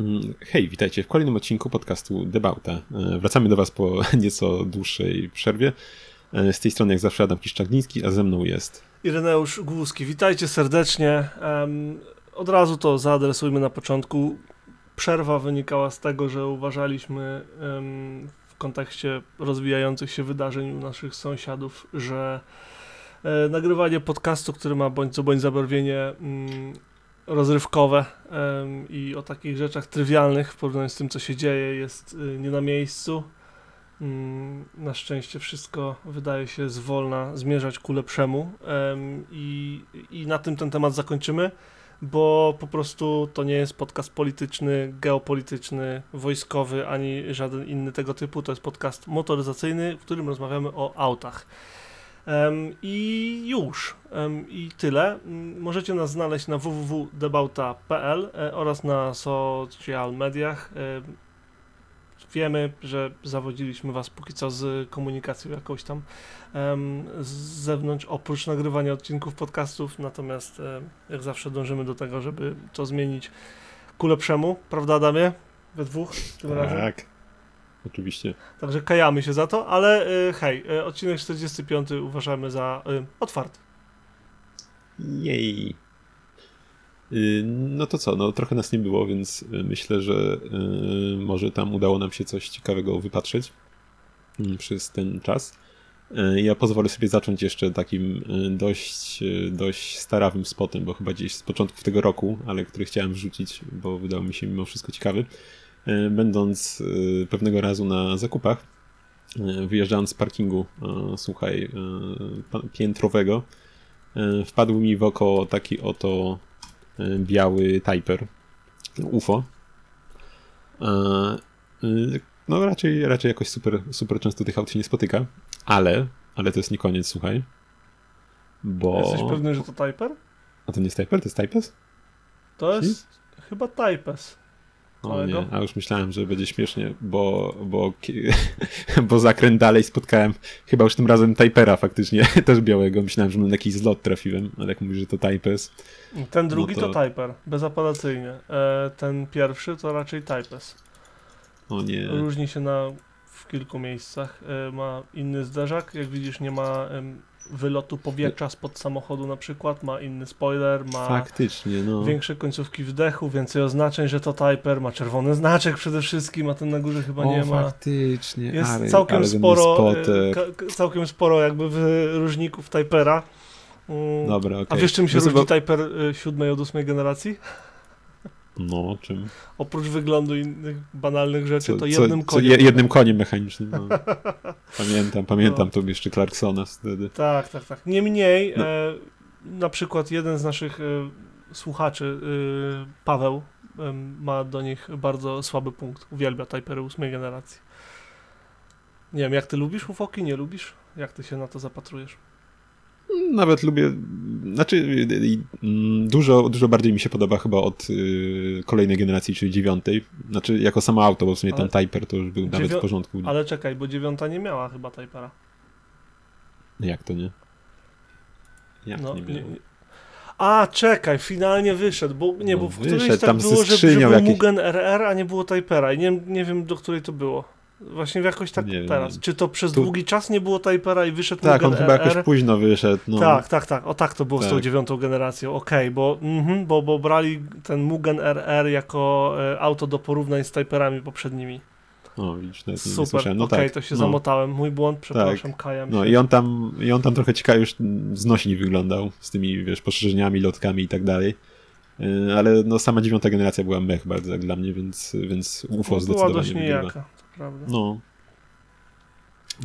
Mm, hej, witajcie w kolejnym odcinku podcastu Debauta. E, wracamy do Was po nieco dłuższej przerwie. E, z tej strony jak zawsze Adam Kiszczagniński, a ze mną jest... Ireneusz Głuski. Witajcie serdecznie. Od razu to zaadresujmy na początku. Przerwa wynikała z tego, że uważaliśmy w kontekście rozwijających się wydarzeń u naszych sąsiadów, że e, nagrywanie podcastu, który ma bądź co bądź zabarwienie mm, rozrywkowe i o takich rzeczach trywialnych w porównaniu z tym, co się dzieje, jest y, nie na miejscu. Mm, na szczęście wszystko wydaje się zwolna zmierzać ku lepszemu i, i na tym ten temat zakończymy, bo po prostu to nie jest podcast polityczny, geopolityczny, wojskowy, ani żaden inny tego typu. To jest podcast motoryzacyjny, w którym rozmawiamy o autach. I już. I tyle. Możecie nas znaleźć na www.debauta.pl e, oraz na social mediach. Wiemy, że zawodziliśmy Was póki co z komunikacją jakąś tam z zewnątrz, oprócz nagrywania odcinków podcastów, natomiast jak zawsze dążymy do tego, żeby to zmienić ku lepszemu, prawda Adamie? We dwóch tym tak. razem? Oczywiście. Także kajamy się za to, ale y, hej, y, odcinek 45 uważamy za y, otwarty. Jej. No to co, no trochę nas nie było, więc myślę, że może tam udało nam się coś ciekawego wypatrzeć przez ten czas. Ja pozwolę sobie zacząć jeszcze takim dość, dość starawym spotem, bo chyba gdzieś z początków tego roku, ale który chciałem wrzucić, bo wydał mi się mimo wszystko ciekawy. E, będąc e, pewnego razu na zakupach, e, wyjeżdżając z parkingu, słuchaj, piętrowego, wpadł mi w oko taki oto biały Typer UFO. No raczej, raczej jakoś super, super często tych aut się nie spotyka, ale, ale to jest nie koniec, słuchaj. Bo... Jesteś pewny, że to Typer? A to nie jest Typer, to jest Types? To jest chyba Types. O nie, a już myślałem, że będzie śmiesznie, bo, bo, bo zakręt dalej spotkałem chyba już tym razem Typera faktycznie, też białego. Myślałem, że na jakiś zlot trafiłem, ale jak mówisz, że to Types. Ten drugi no to... to Typer, bezapelacyjnie. E, ten pierwszy to raczej Types. O nie. Różni się na, w kilku miejscach. E, ma inny zderzak, jak widzisz nie ma wylotu powietrza spod samochodu na przykład, ma inny spoiler, ma Faktycznie, no. większe końcówki wdechu, więcej oznaczeń, że to Typer, ma czerwony znaczek przede wszystkim, a ten na górze chyba o, nie ma. faktycznie. Jest ale, całkiem ale sporo e, całkiem sporo jakby wyróżników Typera. Mm, Dobra, okay. A wiesz czym się różni. Typer 7 e, od 8 generacji? No, czym? Oprócz wyglądu innych banalnych rzeczy, co, to jednym co, koniem. Co jednym koniem mechanicznym. No. pamiętam, pamiętam no. to jeszcze Clarksona wtedy. Tak, tak, tak. Niemniej, no. e, na przykład jeden z naszych e, słuchaczy, e, Paweł, e, ma do nich bardzo słaby punkt. Uwielbia Typery 8 generacji. Nie wiem, jak ty lubisz ufoki, nie lubisz? Jak ty się na to zapatrujesz? Nawet lubię, znaczy dużo, dużo bardziej mi się podoba chyba od y, kolejnej generacji, czyli dziewiątej. Znaczy jako samo auto, bo w sumie ale ten Typer to już był nawet w porządku. Ale czekaj, bo dziewiąta nie miała chyba Typera. Jak to nie? Jak no, nie, nie, A, czekaj, finalnie wyszedł, bo nie, no, bo w wyszedł, którejś tak było, że, że był jakieś... Mugen RR, a nie było Typera i nie, nie wiem, do której to było. Właśnie jakoś tak nie teraz. Czy to przez tu... długi czas nie było Typera i wyszedł Tak, on chyba jakoś późno wyszedł. No. Tak, tak, tak. O tak to było tak. z tą tak. dziewiątą generacją. Okej, okay, bo, mm, bo, bo brali ten Mugen RR jako e, auto do porównań z Typerami poprzednimi. O, widzisz, nawet Super, no okej, okay, tak, to się no. zamotałem. Mój błąd, przepraszam, tak. kajam No i on tam, i on tam trochę ciekawie już znośni wyglądał z tymi, wiesz, poszerzeniami, lotkami i tak dalej. E, ale no sama dziewiąta generacja była mech bardzo jak dla mnie, więc, więc UFO no, zdecydowanie była dość niejaka, prawda. No,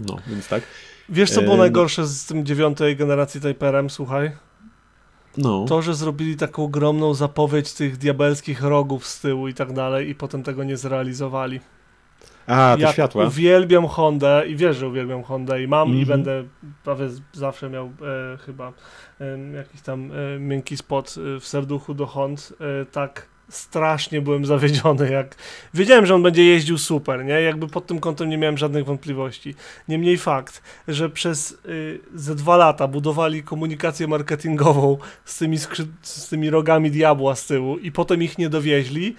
no, więc tak. Wiesz, co było najgorsze z tym dziewiątej generacji Typerem, słuchaj? No. To, że zrobili taką ogromną zapowiedź tych diabelskich rogów z tyłu i tak dalej i potem tego nie zrealizowali. A, to światła. uwielbiam Hondę i wiesz, że uwielbiam Hondę i mam mm -hmm. i mhm. będę prawie zawsze miał e, chyba e, jakiś tam e, miękki spot e, w serduchu do Hond. E, tak strasznie byłem zawiedziony, jak wiedziałem, że on będzie jeździł super, nie? Jakby pod tym kątem nie miałem żadnych wątpliwości. Niemniej fakt, że przez y, ze dwa lata budowali komunikację marketingową z tymi, z tymi rogami diabła z tyłu i potem ich nie dowieźli,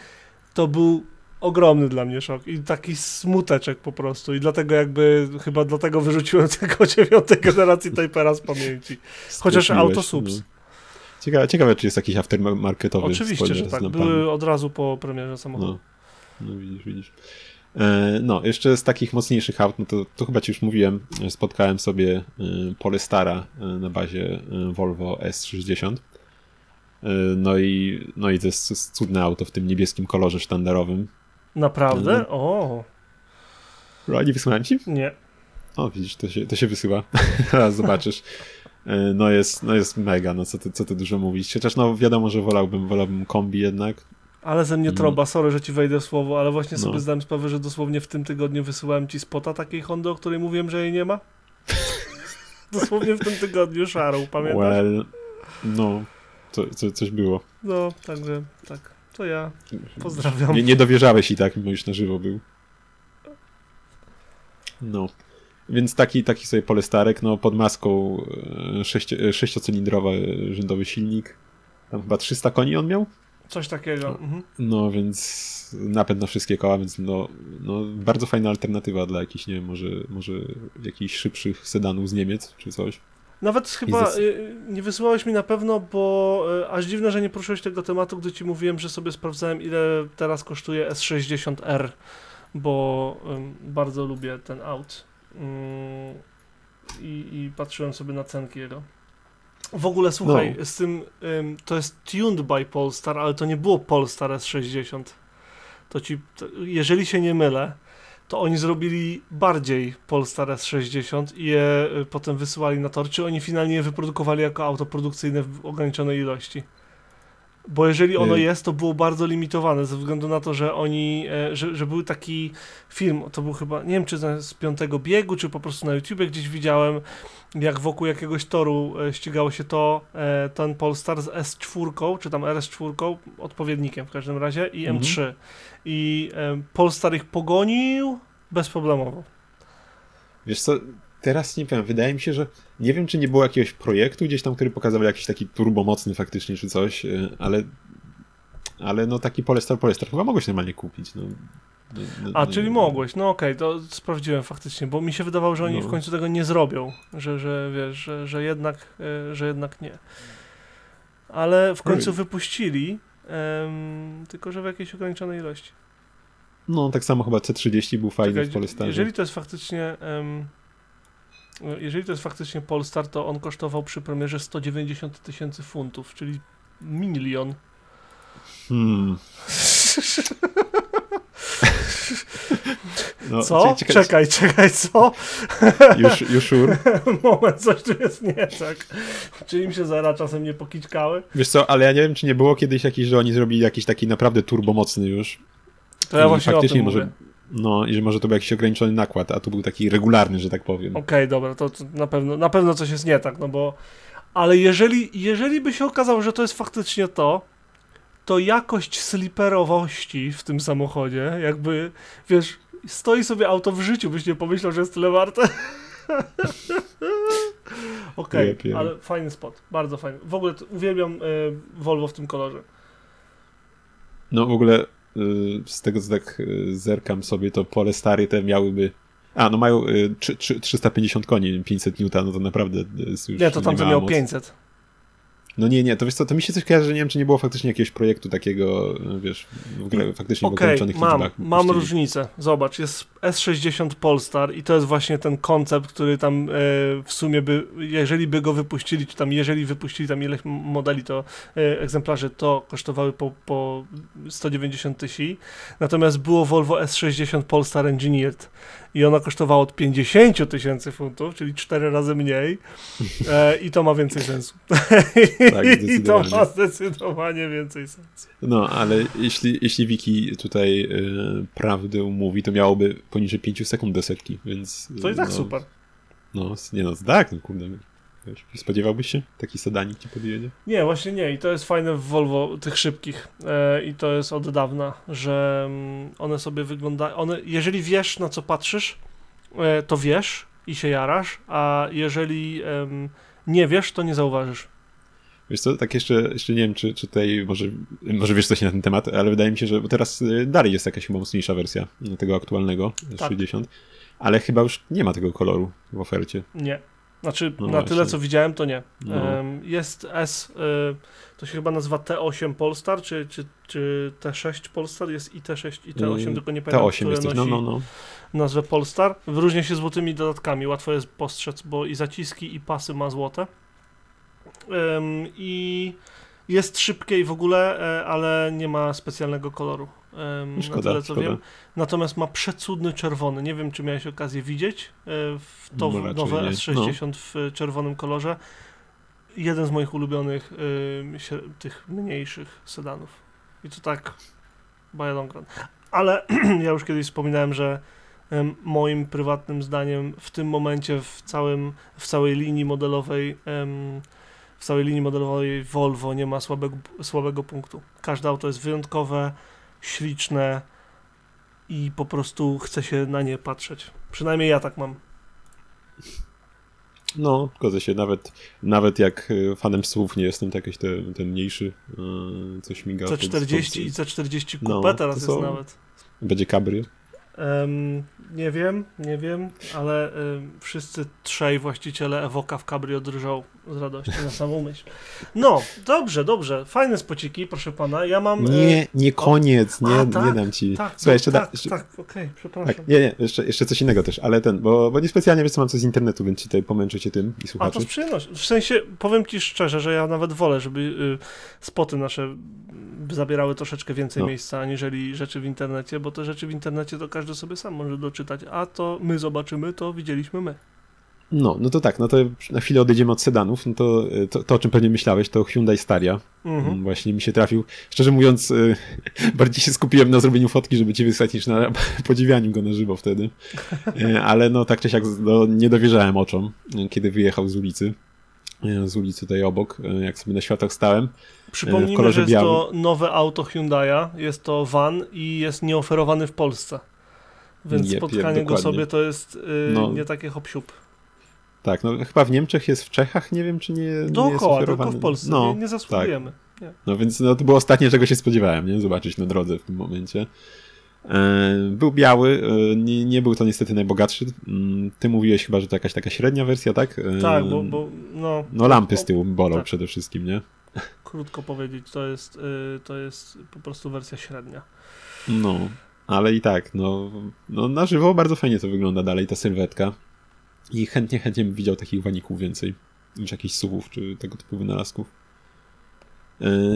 to był ogromny dla mnie szok i taki smuteczek po prostu i dlatego jakby, chyba dlatego wyrzuciłem tego dziewiątej generacji Typera z pamięci. Chociaż autosubs. no. Ciekawe, ciekawe, czy jest jakiś aftermarketowy Oczywiście, że tak, były od razu po premierze samochodu. No, no widzisz, widzisz. E, No, jeszcze z takich mocniejszych aut, no to, to chyba ci już mówiłem, spotkałem sobie e, Polestara e, na bazie e, Volvo S60. E, No i, no i to jest, cudne auto w tym niebieskim kolorze sztandarowym. Naprawdę? Mhm. O, No, nie wysłałem ci? nie. O, widzisz, to się, to się wysyła. Zaraz zobaczysz. E, No jest, no jest mega, no co ty, co ty dużo mówić. Chociaż no wiadomo, że wolałbym, wolałbym kombi jednak. Ale ze mnie Mm. trąba, sorry, że ci wejdę w słowo, ale właśnie sobie No. zdałem sprawę, że dosłownie w tym tygodniu wysyłałem ci spota takiej Hondy, o której mówiłem, że jej nie ma. dosłownie w tym tygodniu szarą, pamiętasz? Well, no, co, coś było. No, także tak, to ja. Pozdrawiam. Nie, nie dowierzałeś i tak, mimo już na żywo był. No. Więc taki, taki sobie polestarek, no pod maską e, sześcio, e, sześciocylindrowy rzędowy silnik. Tam chyba 300 koni on miał? Coś takiego. Mhm. No, więc napęd na wszystkie koła, więc no, no bardzo fajna alternatywa dla jakichś, nie wiem, może, może jakichś szybszych sedanów z Niemiec czy coś. Nawet chyba y, nie wysyłałeś mi na pewno, bo y, aż dziwne, że nie poruszyłeś tego tematu, gdy ci mówiłem, że sobie sprawdzałem, ile teraz kosztuje S60R, bo bardzo lubię ten aut. Ym, i, I patrzyłem sobie na cenki jego. W ogóle słuchaj, No. z tym ym, to jest tuned by Polestar, ale to nie było Polestar S60. To ci, to, jeżeli się nie mylę, to oni zrobili bardziej Polestar S60 i je y, potem wysyłali na tor. Czy oni finalnie je wyprodukowali jako auto produkcyjne w ograniczonej ilości? Bo jeżeli ono Y. jest, to było bardzo limitowane ze względu na to, że oni, e, że, że był taki film, to był chyba, nie wiem czy z piątego biegu, czy po prostu na YouTubie gdzieś widziałem, jak wokół jakiegoś toru e, ścigało się to, e, ten Polestar z S4, czy tam RS4, odpowiednikiem w każdym razie, i Mhm. M3. I e, Polestar ich pogonił bezproblemowo. Wiesz co, teraz nie wiem, wydaje mi się, że nie wiem, czy nie było jakiegoś projektu gdzieś tam, który pokazywał jakiś taki turbomocny faktycznie, czy coś, y, ale ale no taki Polestar, Polestar chyba mogłeś normalnie kupić, no. No, no, A, no, czyli mogłeś, no okej, to sprawdziłem faktycznie, bo mi się wydawało, że oni No. w końcu tego nie zrobią, że, że wiesz, że, że, jednak, e, że jednak nie. Ale w końcu Oj. wypuścili, em, tylko że w jakiejś ograniczonej ilości. No, tak samo chyba C30 był fajny Czekaj, w Polestarze. jeżeli to jest faktycznie em, jeżeli to jest faktycznie Polestar, to on kosztował przy premierze 190 tysięcy funtów, czyli milion. Hmm. No, Co? czekaj, Czekaj, czekaj, co? Już, już sure. Moment, coś tu jest nie tak. Czy im się zara czasem nie pokiczkały? Wiesz co, ale ja nie wiem, czy nie było kiedyś jakiś, że oni zrobili jakiś taki naprawdę turbomocny już. To ja I właśnie o faktycznie tym może, mówię. No, i że może to był jakiś ograniczony nakład, a tu był taki regularny, że tak powiem. Okej, dobra, to, to na, pewno, na pewno coś jest nie tak, no bo... Ale jeżeli, jeżeli by się okazało, że to jest faktycznie to, to jakość sliperowości w tym samochodzie, jakby, wiesz, stoi sobie auto w życiu, byś nie pomyślał, że jest tyle warte. Okej, Lepiej. ale fajny spot, bardzo fajny. W ogóle uwielbiam y, Volvo w tym kolorze. No w ogóle z tego co tak y, zerkam sobie, to Polestary te miałyby... A, no mają y, trzy- trzy- 350 koni, 500 N, no to naprawdę już Nie, to tam miał moc. 500. No nie, nie, to wiesz co, to mi się coś kojarzy, że nie wiem, czy nie było faktycznie jakiegoś projektu takiego, wiesz, w, ogóle faktycznie w Okej, ograniczonych mam, liczbach. mam puścili. różnicę. Zobacz, jest S60 Polestar i to jest właśnie ten koncept, który tam e, w sumie by, jeżeli by go wypuścili, czy tam jeżeli wypuścili tam ileś m- modeli, to e, egzemplarzy, to kosztowały po, po 190 tysięcy. Natomiast było Volvo S60 Polestar Engineered i ona kosztowała od 50 tysięcy funtów, czyli 4 razy mniej e, i to ma więcej sensu. Tak, I to ma zdecydowanie więcej sensu. No, ale jeśli, jeśli Wiki tutaj y, prawdę mówi, to miałoby poniżej 5 sekund do setki, więc... To i tak no, super. No, nie no, tak, no kurde. Wiesz, spodziewałbyś się? Taki sedanik ci podjedzie? Nie, właśnie nie. I to jest fajne w Volvo, tych szybkich. E, I to jest od dawna, że mm, one sobie wyglądają. One, jeżeli wiesz, na co patrzysz, e, to wiesz i się jarasz, a jeżeli em, nie wiesz, to nie zauważysz. Wiesz co, tak jeszcze, jeszcze nie wiem, czy, czy tutaj może, może wiesz coś na ten temat, ale wydaje mi się, że bo teraz y, dalej jest jakaś chyba mocniejsza wersja tego aktualnego, Tak. 60, ale chyba już nie ma tego koloru w ofercie. Nie. Znaczy, No na właśnie. tyle co widziałem, to nie. No. Jest S, y, to się chyba nazywa T8 Polestar, czy, czy, czy T6 Polestar, jest i T6 i T8, Y, tylko nie pamiętam, T8 które jesteś, nosi no, no, no. nazwę Polestar. Wyróżnia się złotymi dodatkami, łatwo jest postrzec, bo i zaciski, i pasy ma złote. I jest szybkie i w ogóle, e, ale nie ma specjalnego koloru. Na Szkoda, tyle co szkoda. wiem. Natomiast ma przecudny czerwony. Nie wiem, czy miałeś okazję widzieć e, w to No, nowe nie. S60 w e, czerwonym kolorze. Jeden z moich ulubionych sie- tych mniejszych sedanów. I to tak by a long run. Ale ja już kiedyś wspominałem, że em, moim prywatnym zdaniem w tym momencie w, całym, w całej linii modelowej em, w całej linii modelowej Volvo nie ma słabego, słabego punktu. Każde auto jest wyjątkowe, śliczne i po prostu chce się na nie patrzeć. Przynajmniej ja tak mam. No, zgodzę się, nawet, nawet jak y, fanem słów nie jestem, to jakiś te, ten mniejszy y, coś miga. pod- C40 i pod- C40 No, Coupe teraz to jest są- nawet. Będzie kabry. Em, nie wiem, nie wiem, ale em, wszyscy trzej właściciele Evoka w Cabrio drżą z radości na samą myśl. No, dobrze, dobrze. Fajne spociki, proszę pana. Ja mam... e, Nie, nie koniec, nie, A, nie tak, dam ci. tak, Słuchaj, jeszcze, da, tak, jeszcze tak, okej, przepraszam. Tak, nie, nie, jeszcze, jeszcze coś innego też, ale ten, bo, bo niespecjalnie wiesz co mam coś z internetu, więc ci tutaj pomęczę cię tym i A to słuchaczy. z przyjemnością. W sensie, powiem ci szczerze, że ja nawet wolę, żeby y, spoty nasze zabierały troszeczkę więcej No. miejsca, aniżeli rzeczy w internecie, bo te rzeczy w internecie to każdy sobie sam może doczytać, a to my zobaczymy, to widzieliśmy my. No, no to tak, no to na chwilę odejdziemy od sedanów, no to, to, to o czym pewnie myślałeś, to Hyundai Staria, Mhm. Mm, właśnie mi się trafił. Szczerze mówiąc, y, bardziej się skupiłem na zrobieniu fotki, żeby cię wysłać, niż na podziwianiu go na żywo wtedy. Y, Ale no tak czy siak no, nie dowierzałem oczom, kiedy wyjechał z ulicy. Y, Z ulicy tutaj obok, y, jak sobie na światach stałem. Przypomnijmy, w kolorze że jest białym. to nowe auto Hyundai'a, jest to van i jest nieoferowany w Polsce. Więc jep, spotkanie go dokładnie. sobie to jest y, No. nie takie hop siup. Tak, no chyba w Niemczech jest, w Czechach, nie wiem czy nie, nie jest Dookoła, tylko oferowany. w Polsce. No, nie, nie zasługujemy. Nie. No więc no, to było ostatnie, czego się spodziewałem, nie? Zobaczyć na drodze w tym momencie. E, był biały, e, nie, nie był to niestety najbogatszy. Mm, Ty mówiłeś chyba, że to jakaś taka średnia wersja, tak? E, Tak, bo, bo no, No lampy z tyłu bolą tak. przede wszystkim, nie? krótko powiedzieć, to jest, to jest po prostu wersja średnia. No, ale i tak, no, no na żywo bardzo fajnie to wygląda dalej, ta sylwetka. I chętnie, chętnie bym widział takich waników więcej niż jakichś suwów czy tego typu wynalazków.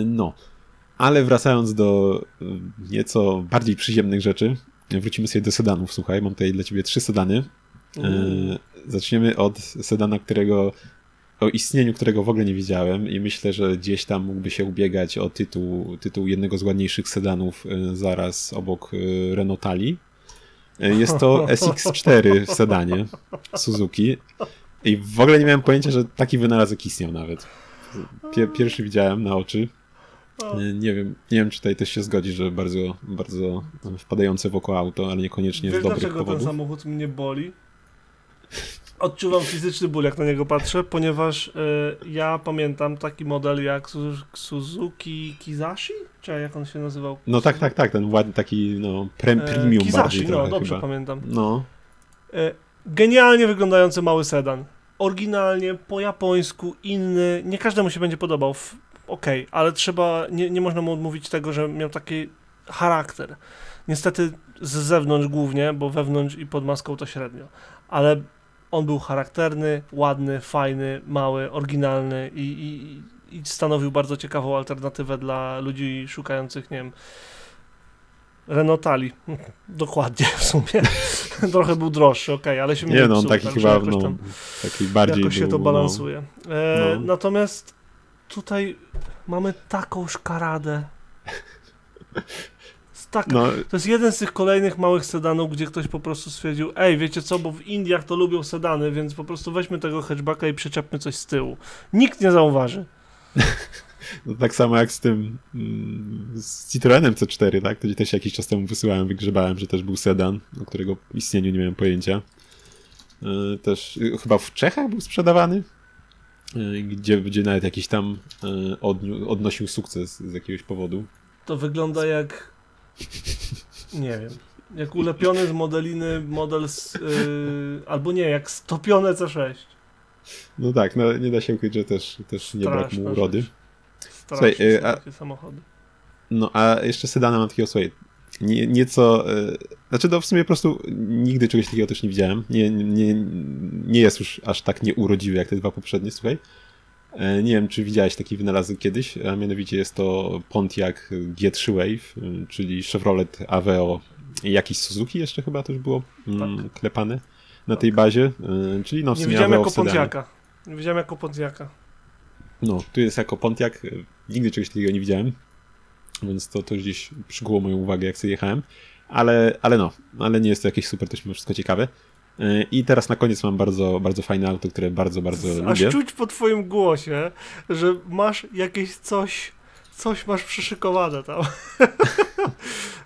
No, ale wracając do e, nieco bardziej przyziemnych rzeczy, wrócimy sobie do sedanów. Słuchaj, mam tutaj dla ciebie trzy sedany. E, Zaczniemy od sedana, którego o istnieniu którego w ogóle nie wiedziałem i myślę, że gdzieś tam mógłby się ubiegać o tytuł, tytuł jednego z ładniejszych sedanów e, zaraz obok e, Renault Tali. Jest to SX4 w sedanie Suzuki i w ogóle nie miałem pojęcia, że taki wynalazek istniał nawet. Pie- Pierwszy widziałem na oczy. O, E, Nie wiem, nie wiem, czy tutaj też się zgodzi, że bardzo, bardzo wpadające w oko auto, ale niekoniecznie z Wiesz dobrych dlaczego ten powodów. samochód mnie boli? Odczuwam fizyczny ból, jak na niego patrzę, ponieważ y, ja pamiętam taki model jak Su- Suzuki Kizashi? Czy jak on się nazywał? No tak, tak, tak, ten ładny taki no, pre, E, premium Kizashi, bardziej no trochę dobrze chyba. pamiętam. No, E, Genialnie wyglądający mały sedan. Oryginalnie, po japońsku, inny. Nie każdemu się będzie podobał. Okej, ale trzeba, nie, nie można mu odmówić tego, że miał taki charakter. Niestety z zewnątrz głównie, bo wewnątrz i pod maską to średnio. Ale on był charakterny, ładny, fajny, mały, oryginalny i, i, i stanowił bardzo ciekawą alternatywę dla ludzi szukających, nie wiem, Renault Tali. Dokładnie w sumie. Trochę był droższy, okej, ale się mi nie no, psuł, taki także chyba, no, tam taki bardziej jakoś się był, to no, balansuje. E, No. Natomiast tutaj mamy taką szkaradę. Tak, no, To jest jeden z tych kolejnych małych sedanów, gdzie ktoś po prostu stwierdził, ej, wiecie co, bo w Indiach to lubią sedany, więc po prostu weźmy tego hatchbacka i przyczepmy coś z tyłu. Nikt nie zauważy. no, tak samo jak z tym mm, z Citroenem C4, tak? To ci też jakiś czas temu wysyłałem, wygrzebałem, że też był sedan, o którego istnieniu nie miałem pojęcia. E, Też chyba w Czechach był sprzedawany. E, gdzie, gdzie nawet jakiś tam odniu, odnosił sukces z jakiegoś powodu. To wygląda jak. Nie wiem. Jak ulepiony z modeliny model z. Yy, albo nie, jak stopione C6. No tak, no nie da się ukryć, że też, też nie brak mu urody. Straszne Słuchaj, y, są a- samochody. No a jeszcze sedana mam takiego, słuchaj, nie, nieco, e, znaczy no w sumie po prostu nigdy czegoś takiego też nie widziałem. Nie, nie, nie jest już aż tak nieurodziwy jak te dwa poprzednie, słuchaj. E, Nie wiem, czy widziałeś taki wynalazek kiedyś, a mianowicie jest to Pontiac G3 Wave, y, czyli Chevrolet Aveo jakiś Suzuki jeszcze chyba też było mm, klepane na tej bazie, czyli no w Nie sumie widziałem Aveo jako. Pontiaka. Nie widziałem jako Pontiaka. No, tu jest jako Pontiac. Nigdy czegoś takiego nie widziałem. Więc to, to gdzieś przykuło moją uwagę, jak sobie jechałem. Ale, ale no, ale nie jest to jakieś super, to mimo wszystko ciekawe. Yy, I teraz na koniec mam bardzo, bardzo fajne auto, które bardzo, bardzo Aż lubię. czuć po twoim głosie, że masz jakieś coś, coś masz przyszykowane tam.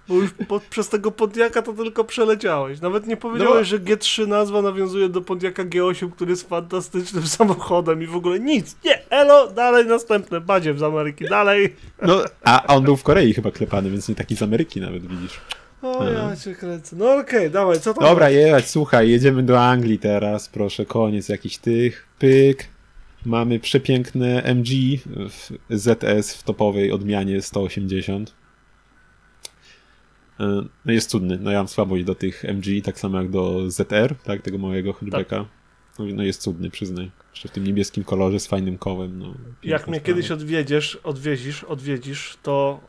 Bo już po, przez tego Pontiaka to tylko przeleciałeś. Nawet nie powiedziałeś, że G3 nazwa nawiązuje do Pontiaka G8, który jest fantastycznym samochodem i w ogóle nic. Nie, elo, dalej następne, badziew z Ameryki, dalej. No, a on był w Korei chyba klepany, więc nie taki z Ameryki nawet, widzisz. O, ja cię kręcę. No okej, dawaj, co tam? Dobra, jechać, słuchaj, jedziemy do Anglii teraz, proszę, koniec jakiś tych, pyk. Mamy przepiękne MG w ZS w topowej odmianie 180. E, No jest cudny, no ja mam słabość do tych MG, tak samo jak do ZR, tak, tego małego hatchbacka. No, no jest cudny, przyznaj. Jeszcze w tym niebieskim kolorze z fajnym kołem. No, Jak mnie kiedyś odwiedziesz, odwiedzisz, odwiedzisz, to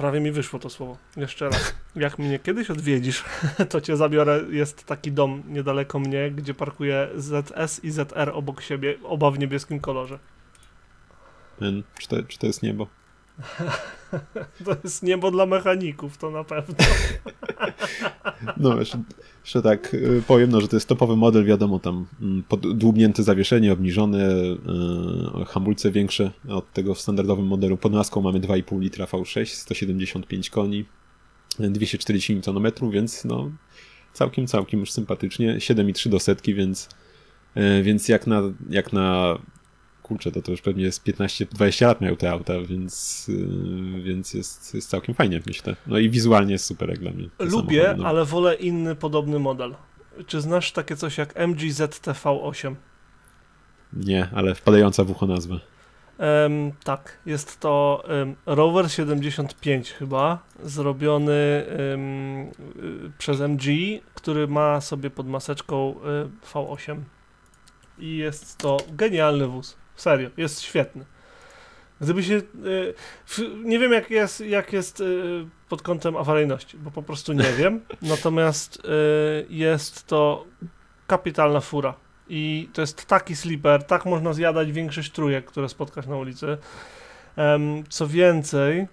prawie mi wyszło to słowo. Jeszcze raz. Jak mnie kiedyś odwiedzisz, to cię zabiorę. Jest taki dom niedaleko mnie, gdzie parkuję ZS i ZR obok siebie, oba w niebieskim kolorze. Men, Czy to, czy to jest niebo? To jest niebo dla mechaników, to na pewno. No, jeszcze, jeszcze tak y, powiem, no, że to jest topowy model, wiadomo, tam mm, podłubnięte zawieszenie, obniżone, y, hamulce większe od tego w standardowym modelu. Pod maską mamy 2,5 litra V6, 175 koni, 240 Nm, więc no całkiem, całkiem już sympatycznie. 7,3 do setki, więc, y, więc jak na, jak na kurczę, to to już pewnie jest 15-20 lat miał te auta, więc, y, więc jest, jest całkiem fajnie, myślę. No i wizualnie jest super jak dla mnie. Lubię, samochody, no. ale wolę inny podobny model. Czy znasz takie coś jak MG ZTV8? Nie, ale wpadająca w ucho nazwa. Em, tak, jest to em, rower 75 chyba, zrobiony y, przez MG, który ma sobie pod maseczką y, V8. I jest to genialny wóz. Serio, jest świetny. Gdyby się. Y, nie wiem, jak jest, jak jest y, pod kątem awaryjności, bo po prostu nie wiem. Natomiast y, jest to kapitalna fura. I to jest taki sleeper, tak można zjadać większość trójek, które spotkasz na ulicy. Co więcej,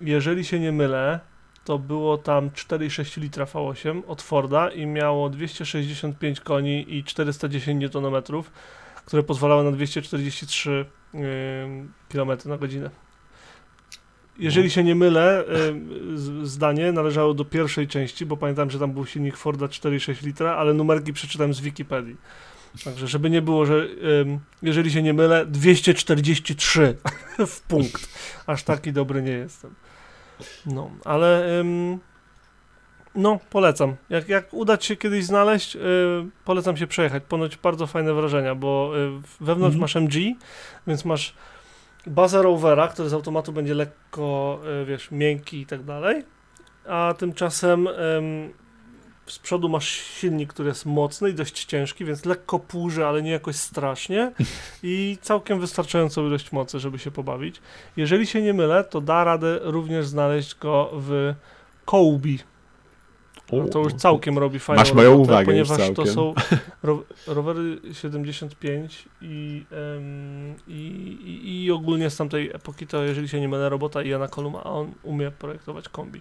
jeżeli się nie mylę, to było tam 4,6 litra V8 od Forda i miało 265 koni i 410 Nm, które pozwalały na 243 km na godzinę. Jeżeli się nie mylę, zdanie należało do pierwszej części, bo pamiętam, że tam był silnik Forda 4,6 litra, ale numerki przeczytałem z Wikipedii. Także, żeby nie było, że jeżeli się nie mylę, 243 w punkt. Aż taki dobry nie jestem. No, ale ym, no, polecam. Jak, jak uda się kiedyś znaleźć, y, polecam się przejechać. Ponoć bardzo fajne wrażenia, bo y, wewnątrz Mhm. masz MG, więc masz bazę Rovera, który z automatu będzie lekko, y, wiesz, miękki i tak dalej. A tymczasem ym, z przodu masz silnik, który jest mocny i dość ciężki, więc lekko płuży, ale nie jakoś strasznie i całkiem wystarczającą ilość mocy, żeby się pobawić. Jeżeli się nie mylę, to da radę również znaleźć go w Kołbi. No to już całkiem robi fajną Masz moją robotę, uwagę ponieważ to całkiem. są ro, rowery 75 i, i, i, i ogólnie z tamtej epoki to, jeżeli się nie mylę, robota Iana Koluma, a on umie projektować kombi.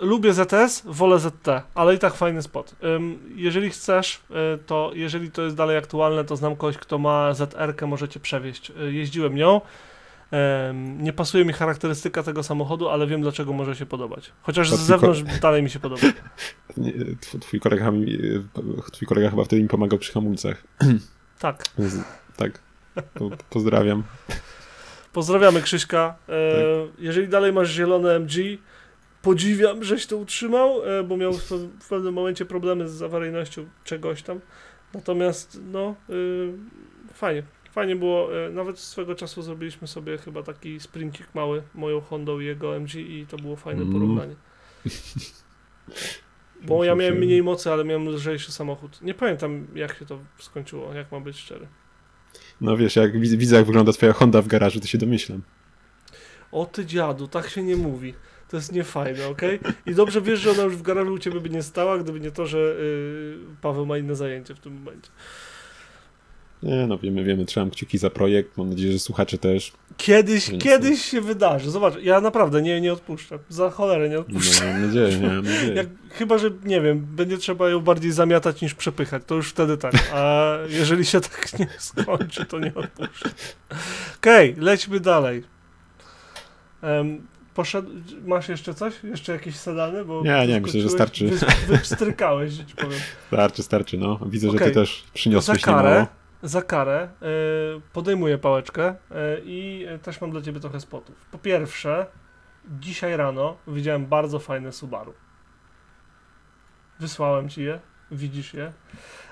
Lubię ZS, wolę ZT, ale i tak fajny spot. Ym, jeżeli chcesz, y, to jeżeli to jest dalej aktualne, to znam kogoś, kto ma ZR-kę, możecie przewieźć. Y, jeździłem nią. Nie pasuje mi charakterystyka tego samochodu, ale wiem dlaczego może się podobać. Chociaż z zewnątrz dalej mi się podoba. Nie, tw- Twój kolega, mi, twój kolega chyba wtedy mi pomagał przy hamulcach. Tak. Tak. Po, pozdrawiam. Pozdrawiamy Krzyśka. E, Tak. Jeżeli dalej masz zielone MG, podziwiam, żeś to utrzymał, e, bo miał w, w pewnym momencie problemy z awaryjnością czegoś tam. Natomiast, no, y, fajnie. Fajnie było, e, nawet swego czasu zrobiliśmy sobie chyba taki sprincik mały, moją Hondą i jego MG i to było fajne Mm. porównanie. Bo ja miałem mniej mocy, ale miałem lżejszy samochód. Nie pamiętam jak się to skończyło, jak mam być szczery. No wiesz, jak widzę, jak wygląda twoja Honda w garażu, to się domyślam. O ty dziadu, tak się nie mówi. To jest niefajne, okej? I dobrze wiesz, że ona już w garażu u ciebie by nie stała, gdyby nie to, że yy, Paweł ma inne zajęcie w tym momencie. Nie, no wiemy, wiemy, trzymam kciuki za projekt, mam nadzieję, że słuchacze też. Kiedyś, Więc kiedyś się wydarzy. Zobacz, ja naprawdę nie, nie odpuszczam. Za cholerę nie No, odpuszczam. mam nadzieję, nie, mam nadzieję. Jak, chyba, że nie wiem, będzie trzeba ją bardziej zamiatać niż przepychać, to już wtedy tak. A jeżeli się tak nie skończy, to nie odpuszczę. Okej, lećmy dalej. Em, poszedł, masz jeszcze coś? Jeszcze jakieś sedany? Bo Nie, nie, myślę, że starczy. Wy, wypstrykałeś, że ci powiem. Starczy, starczy, no. Widzę, że Okej. ty też przyniosłeś Za karę. Za karę y, podejmuję pałeczkę y, i też mam dla ciebie trochę spotów. Po pierwsze, dzisiaj rano widziałem bardzo fajne Subaru. Wysłałem ci je, widzisz je.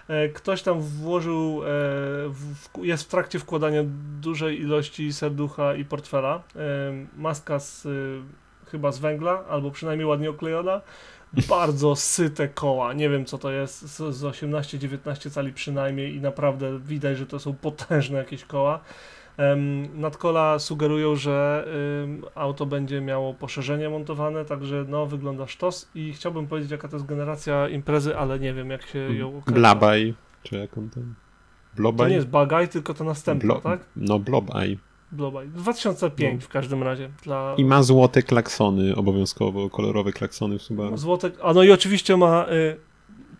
E, Ktoś tam włożył, e, jest w trakcie wkładania dużej ilości serducha i portfela. E, Maska z, chyba z węgla, albo przynajmniej ładnie oklejona. Bardzo syte koła. Nie wiem co to jest, z, z 18-19 cali przynajmniej i naprawdę widać, że to są potężne jakieś koła. Nadkola sugerują, że auto będzie miało poszerzenie montowane, także no wygląda sztos i chciałbym powiedzieć jaka to jest generacja imprezy, ale nie wiem jak się ją określa. Blabaj, czy jak on tam? To Blobaj? nie jest Bagaj, tylko to następne, Blo- tak? No, Blobaj. Blobaj. 2005 No. w każdym razie. Dla I ma złote klaksony, obowiązkowo kolorowe klaksony w Subaru. złotek. A no i oczywiście ma y,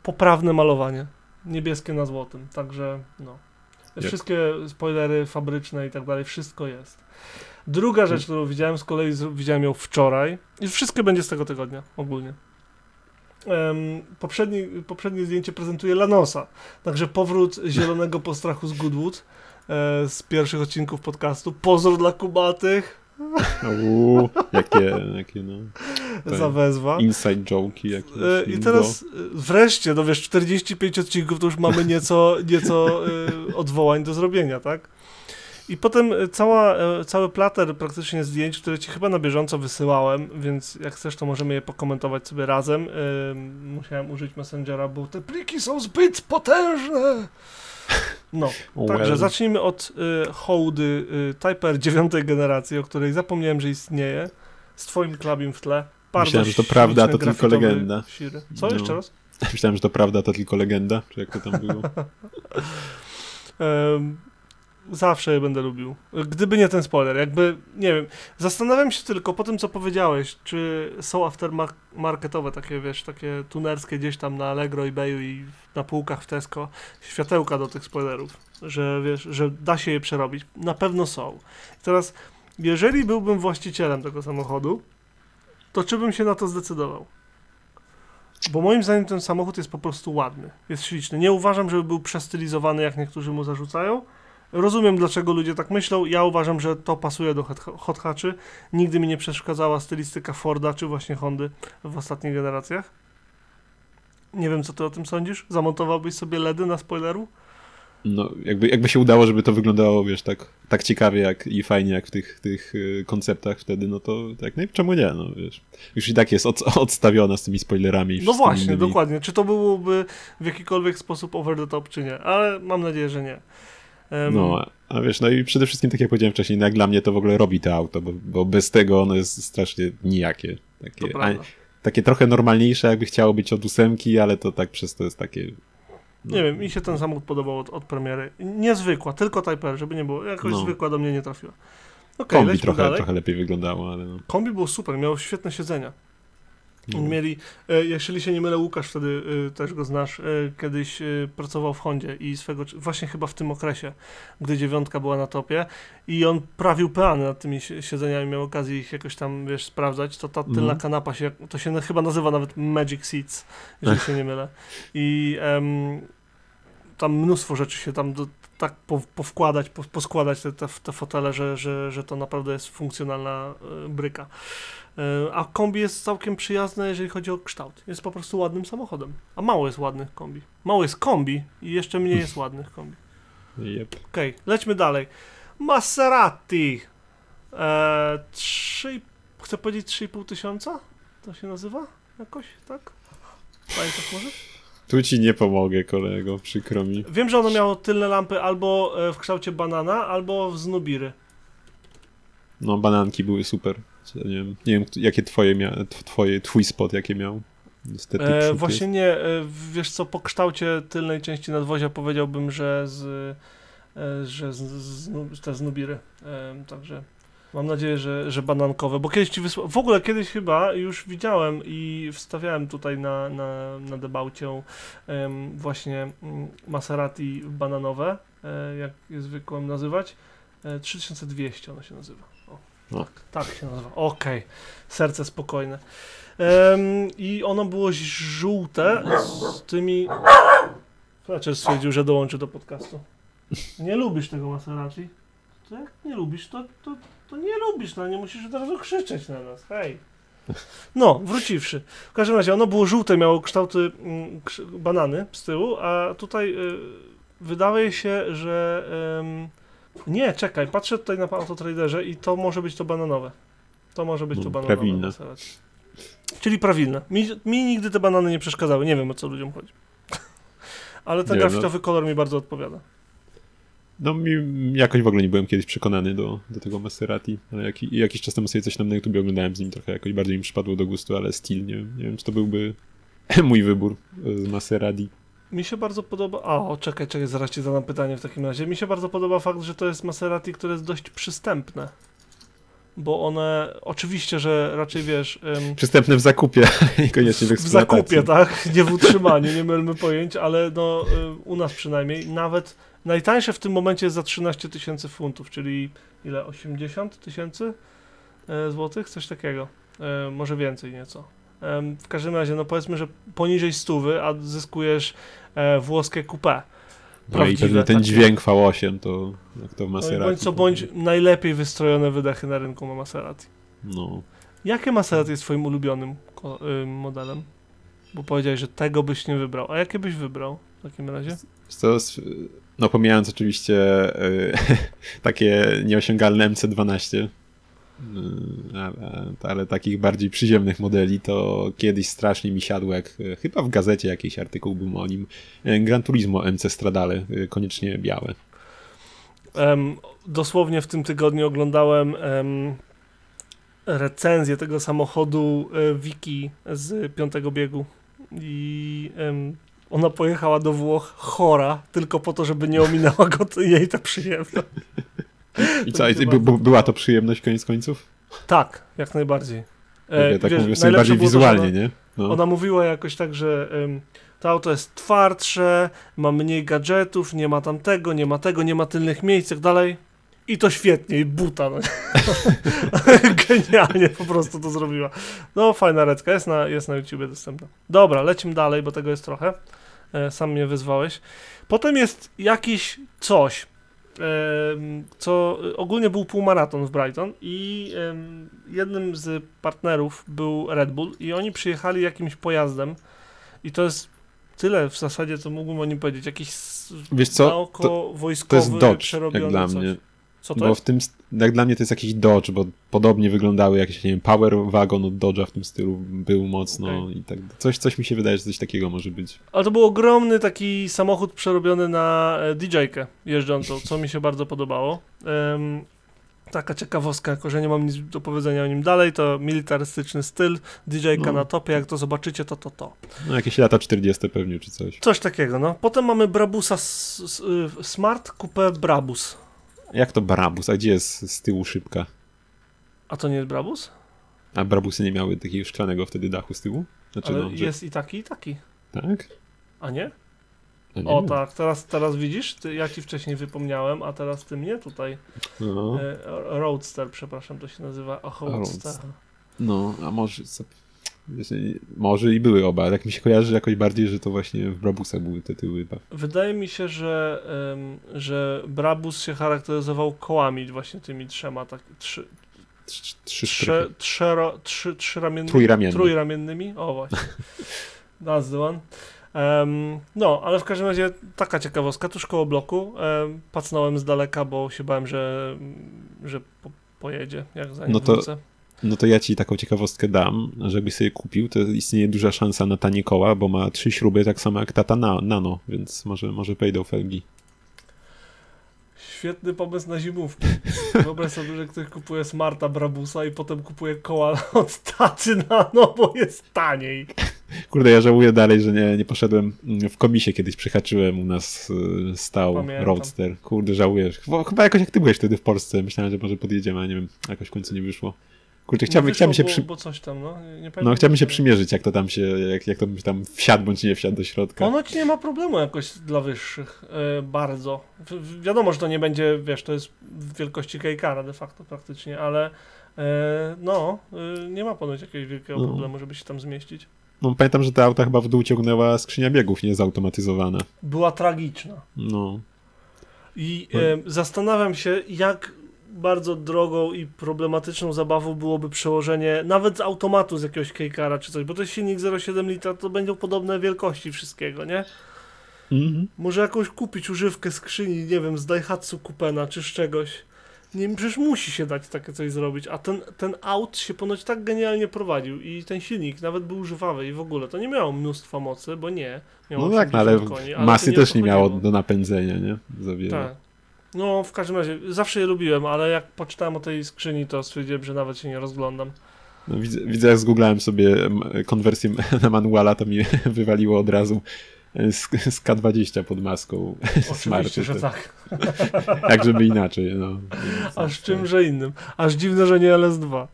poprawne malowanie. Niebieskie na złotym, także no. Wszystkie spoilery fabryczne i tak dalej, wszystko jest. Druga rzecz, którą widziałem, z kolei widziałem ją wczoraj i wszystkie będzie z tego tygodnia ogólnie. Poprzedni, poprzednie zdjęcie prezentuje Lanosa, także powrót zielonego postrachu z Goodwood z pierwszych odcinków podcastu. Pozdro dla kubatych, Uuu, jakie, jakie no, Tak. za wezwa. inside joke'i jakieś. E, I teraz e, wreszcie, no wiesz, 45 odcinków to już mamy nieco, nieco e, odwołań do zrobienia, tak? I potem e, cała, e, cały plater praktycznie zdjęć, które ci chyba na bieżąco wysyłałem, więc jak chcesz, to możemy je pokomentować sobie razem. E, Musiałem użyć Messengera, bo te pliki są zbyt potężne. No, Oh także well. zacznijmy od y, hołdy y, Type R 9 generacji, o której zapomniałem, że istnieje, z twoim klabim w tle. Bardzo Myślałem, że to prawda, to tylko legenda. Siry. Co No. jeszcze raz? Myślałem, że to prawda, to tylko legenda, czy jak to tam było. zawsze je będę lubił. Gdyby nie ten spoiler, jakby, nie wiem, zastanawiam się tylko po tym, co powiedziałeś, czy są aftermarketowe takie, wiesz, takie tunerskie gdzieś tam na Allegro, eBayu i na półkach w Tesco światełka do tych spoilerów, że wiesz, że da się je przerobić. Na pewno są. I teraz, jeżeli byłbym właścicielem tego samochodu, to czy bym się na to zdecydował? Bo moim zdaniem ten samochód jest po prostu ładny, jest śliczny. Nie uważam, żeby był przestylizowany, jak niektórzy mu zarzucają. Rozumiem, dlaczego ludzie tak myślą. Ja uważam, że to pasuje do hot- hatchy. Nigdy mi nie przeszkadzała stylistyka Forda czy właśnie Hondy w ostatnich generacjach. Nie wiem, co ty o tym sądzisz? Zamontowałbyś sobie LEDy na spoileru? No, jakby, jakby się udało, żeby to wyglądało, wiesz, tak, tak ciekawie jak, i fajnie jak w tych, tych y, konceptach wtedy, no to tak, no i czemu nie, no wiesz. Już i tak jest od, odstawiona z tymi spoilerami. No właśnie, innymi. dokładnie. Czy to byłoby w jakikolwiek sposób over the top, czy nie? Ale mam nadzieję, że nie. Em, No, a wiesz, no i przede wszystkim, tak jak powiedziałem wcześniej, no jak dla mnie to w ogóle robi to auto, bo, bo bez tego ono jest strasznie nijakie. Takie, a, takie trochę normalniejsze, jakby chciało być od ósemki, ale to tak przez to jest takie... No, Nie wiem, mi się ten samochód podobał od, od premiery. Niezwykła, tylko Type R, żeby nie było. Jakoś No. zwykła do mnie nie trafiła. Okej, Kombi trochę, dalej. trochę lepiej wyglądało, ale no. Kombi było super, miało świetne siedzenia. No. Mieli, e, jeśli się nie mylę, Łukasz wtedy e, też go znasz, e, kiedyś pracował w Hondzie i swego, właśnie chyba w tym okresie, gdy dziewiątka była na topie i on prawił peany nad tymi si- siedzeniami, miał okazję ich jakoś tam, wiesz, sprawdzać, to ta tylna Mhm. kanapa się, to się chyba nazywa nawet Magic Seats, jeżeli się nie mylę. I tam mnóstwo rzeczy się tam do, tak po, powkładać, po, poskładać te, te, te fotele, że, że, że to naprawdę jest funkcjonalna e, bryka. E, a kombi jest całkiem przyjazne, jeżeli chodzi o kształt. Jest po prostu ładnym samochodem. A mało jest ładnych kombi. Mało jest kombi i jeszcze mniej jest ładnych kombi. Yep. Okej, lećmy dalej. Maserati. E, 3, chcę powiedzieć 3,5 tysiąca? To się nazywa jakoś, tak? Pamiętasz może? Tu ci nie pomogę, kolego, przykro mi. Wiem, że ono miało tylne lampy albo e, w kształcie banana, albo z Nubiry. No, bananki były super. Nie wiem, nie wiem jakie twoje, mia... tw- twoje, twój spot jakie miał. Niestety E, właśnie jest. nie, e, wiesz co, po kształcie tylnej części nadwozia powiedziałbym, że z, e, że z, z, z, te z Nubiry. E, także mam nadzieję, że, że banankowe, bo kiedyś ci wysłałem, w ogóle kiedyś chyba już widziałem i wstawiałem tutaj na, na, na debaucie em, właśnie mm, Maserati bananowe, e, jak je zwykłem nazywać. E, 3200 ono się nazywa. O, O. tak, tak się nazywa. Okej, serce spokojne. Em, I ono było żółte z tymi. Fletcher stwierdził, że dołączy do podcastu. Nie lubisz tego Maserati? To jak nie lubisz, to, to, to nie lubisz, no nie musisz od razu krzyczeć na nas. Hej. No, wróciwszy. W każdym razie ono było żółte, miało kształty mm, banany z tyłu, a tutaj y, wydaje się, że. em, nie, czekaj, patrzę tutaj na Autotraderze i to może być to bananowe. To może być No, to bananowe. prawilne. Czyli prawilne. Mi, mi nigdy te banany nie przeszkadzały. Nie wiem o co ludziom chodzi. Ale ten Nie, no. grafitowy kolor mi bardzo odpowiada. No mi jakoś w ogóle nie byłem kiedyś przekonany do, do tego Maserati, ale jak, jakiś czas temu sobie coś tam na YouTube oglądałem z nim trochę, jakoś bardziej mi przypadło do gustu, ale styl, nie, wiem- nie wiem, czy to byłby mój wybór e, z Maserati. Mi się bardzo podoba. O, czekaj, czekaj, zaraz ci zadam pytanie w takim razie. Mi się bardzo podoba fakt, że to jest Maserati, które jest dość przystępne. Bo one, oczywiście, że raczej wiesz. em, Przystępne w zakupie, niekoniecznie w w eksploatacji. zakupie, tak? Nie w utrzymaniu, nie mylmy pojęć, ale no y, u nas przynajmniej nawet najtańsze w tym momencie jest za 13 tysięcy funtów, czyli ile? 80 tysięcy e, złotych? Coś takiego. E, może więcej nieco. Em, w każdym razie, no powiedzmy, że poniżej stówy, a zyskujesz e, włoskie coupé. No i ten, dźwięk V8 to jak to w No Maserati. bądź co bądź najlepiej wystrojone wydechy na rynku ma Maserati. No. Jakie Maserati jest twoim ulubionym y, modelem? Bo powiedziałeś, że tego byś nie wybrał. A jakie byś wybrał w takim razie? S- no pomijając oczywiście e, takie nieosiągalne MC12, y, ale, ale takich bardziej przyziemnych modeli, to kiedyś strasznie mi siadło, jak e, chyba w gazecie jakiś artykuł był o nim, e, Gran Turismo MC Stradale, e, koniecznie białe. Em, dosłownie w tym tygodniu oglądałem em, recenzję tego samochodu Wiki z piątego biegu i em, ona pojechała do Włoch chora, tylko po to, żeby nie ominęła go to, jej ta przyjemność. I co, i by, była to przyjemność koniec końców? Tak, jak najbardziej. Ja tak wiesz, mówię sobie bardziej wizualnie, ona- nie? No. Ona mówiła jakoś tak, że em, to auto jest twardsze, ma mniej gadżetów, nie ma tamtego, nie ma tego, nie ma tylnych miejsc, tak dalej. I to świetnie, i buta. No. Genialnie po prostu to zrobiła. No, fajna redka, jest na, jest na YouTubie dostępna. Dobra, lecimy dalej, bo tego jest trochę. E, sam mnie wyzwałeś. Potem jest jakiś coś, em, co ogólnie był półmaraton w Brighton i em, jednym z partnerów był Red Bull i oni przyjechali jakimś pojazdem i to jest tyle w zasadzie, co mógłbym o nim powiedzieć. Jakiś Wiesz co, naoko to, wojskowy, to jest Dodge, jak przerobiony dla coś. mnie. Co to Bo jest? w tym, jak dla mnie to jest jakiś Dodge, bo podobnie wyglądały jakieś, nie wiem, Power Wagon od Dodge'a w tym stylu był mocno Okej. i tak. Coś, coś mi się wydaje, że coś takiego może być. Ale to był ogromny taki samochód przerobiony na e, DJ-kę jeżdżącą, co mi się bardzo podobało. Em, taka ciekawostka, jako że nie mam nic do powiedzenia o nim dalej, to militarystyczny styl, DJ-ka No. na topie, jak to zobaczycie, to to to. No jakieś lata 40 pewnie, czy coś. Coś takiego, no. Potem mamy Brabusa y, Smart Coupe Brabus. Jak to Brabus? A gdzie jest z tyłu szybka? A to nie jest Brabus? A Brabusy nie miały takiego szklanego wtedy dachu z tyłu? Znaczy, Ale no, że... jest i taki, i taki. Tak? A nie? No, nie O wiem. tak, teraz, teraz widzisz, ty, ja ci wcześniej wypomniałem, a teraz ty mnie tutaj. No, E, Roadster, przepraszam, to się nazywa. Roadster. Roadster. no, a może... Może i były oba, ale tak mi się kojarzy jakoś bardziej, że to właśnie w Brabusach były te tyły chyba. Wydaje mi się, że, że Brabus się charakteryzował kołami właśnie tymi trzema, tak, trzy, Trzy, trzy trzy, trzero, trzy, trzyramiennymi. Trójramienny. Trójramiennymi, o właśnie. That's the one. Em, no, ale w każdym razie taka ciekawostka, tuż koło bloku. Um, pacnąłem z daleka, bo się bałem, że, że po, pojedzie, jak za nim No to- wrócę. No to ja ci taką ciekawostkę dam, że jakbyś sobie kupił, to istnieje duża szansa na tanie koła, bo ma trzy śruby tak samo jak tata na, Nano, więc może, może pejdą felgi. Świetny pomysł na zimówkę. Wyobraź sobie, że ktoś kupuje Smarta Brabusa i potem kupuje koła od taty na no, bo jest taniej. Kurde, ja żałuję dalej, że nie, nie poszedłem w komisie kiedyś przyhaczyłem, u nas y, stał Pamiętam. Roadster. Kurde. Chyba, chyba jakoś jak ty byłeś wtedy w Polsce, myślałem, że może podjedziemy, ale nie wiem, jakoś w końcu nie wyszło. Kurczę, chciałbym, nie chciałbym się bo, przy... bo coś tam, no. Nie, nie pamiętam, No, chciałbym się przymierzyć, jak to tam się, jak, jak to byś tam wsiadł bądź nie wsiadł do środka. Ponoć nie ma problemu jakoś dla wyższych, e, bardzo. W, wiadomo, że to nie będzie, wiesz, to jest w wielkości kejkara de facto praktycznie, ale e, no, e, nie ma ponoć jakiegoś wielkiego No. problemu, żeby się tam zmieścić. No, pamiętam, że ta auta chyba w dół ciągnęła skrzynia biegów, nie zautomatyzowana. Była tragiczna. No. I No. zastanawiam się, jak bardzo drogą i problematyczną zabawą byłoby przełożenie nawet z automatu z jakiegoś kejkara czy coś, bo to jest silnik 0,7 litra, to będą podobne wielkości wszystkiego, nie? Mhm. Może jakąś kupić używkę skrzyni, nie wiem, z Daihatsu Coupena czy z czegoś. Nie przecież musi się dać takie coś zrobić, a ten, ten aut się ponoć tak genialnie prowadził i ten silnik nawet był żwawy i w ogóle to nie miało mnóstwa mocy, bo nie. Miało No tak, no, ale 80 koni, ale masy też nie miało do napędzenia, nie? Za wiele. Tak. No, w każdym razie, zawsze je lubiłem, ale jak poczytałem o tej skrzyni, to stwierdziłem, że nawet się nie rozglądam. No, widzę, widzę, jak zgooglałem sobie konwersję na manuala, to mi wywaliło od razu e, z, z K20 pod maską Oczywiście, że tak. Jak żeby inaczej, no. Aż czymże innym. Aż dziwne, że nie LS2.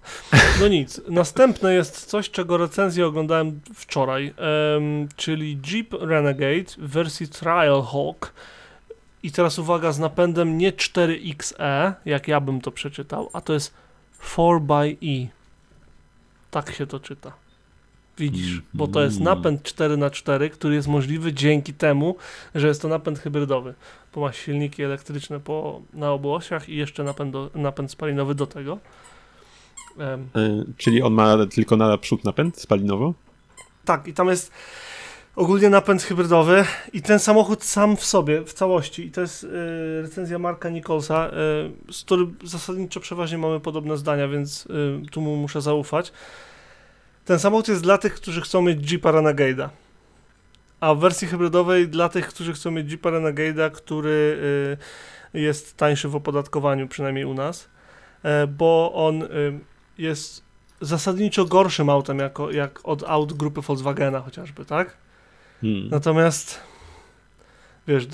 No nic. Następne jest coś, czego recenzję oglądałem wczoraj, em, czyli Jeep Renegade w wersji Trial Hawk. I teraz uwaga, z napędem nie 4XE, jak ja bym to przeczytał, a to jest 4xE. Tak się to czyta. Widzisz, bo to jest Mhm. napęd 4x4, który jest możliwy dzięki temu, że jest to napęd hybrydowy bo ma silniki elektryczne po, na obu osiach i jeszcze napęd, do, napęd spalinowy do tego. E, Czyli on ma tylko na przód napęd spalinowo? tak, i tam jest ogólnie napęd hybrydowy i ten samochód sam w sobie, w całości, i to jest y, recenzja Marka Nicholsa, y, z którym zasadniczo przeważnie mamy podobne zdania, więc y, tu mu muszę zaufać. Ten samochód jest dla tych, którzy chcą mieć Jeepa Renegade'a. A w wersji hybrydowej dla tych, którzy chcą mieć Jeepa Renegade'a, który jest tańszy w opodatkowaniu, przynajmniej u nas, e, bo on jest zasadniczo gorszym autem jako, jak od aut grupy Volkswagena chociażby, tak? Hmm. Natomiast wiesz,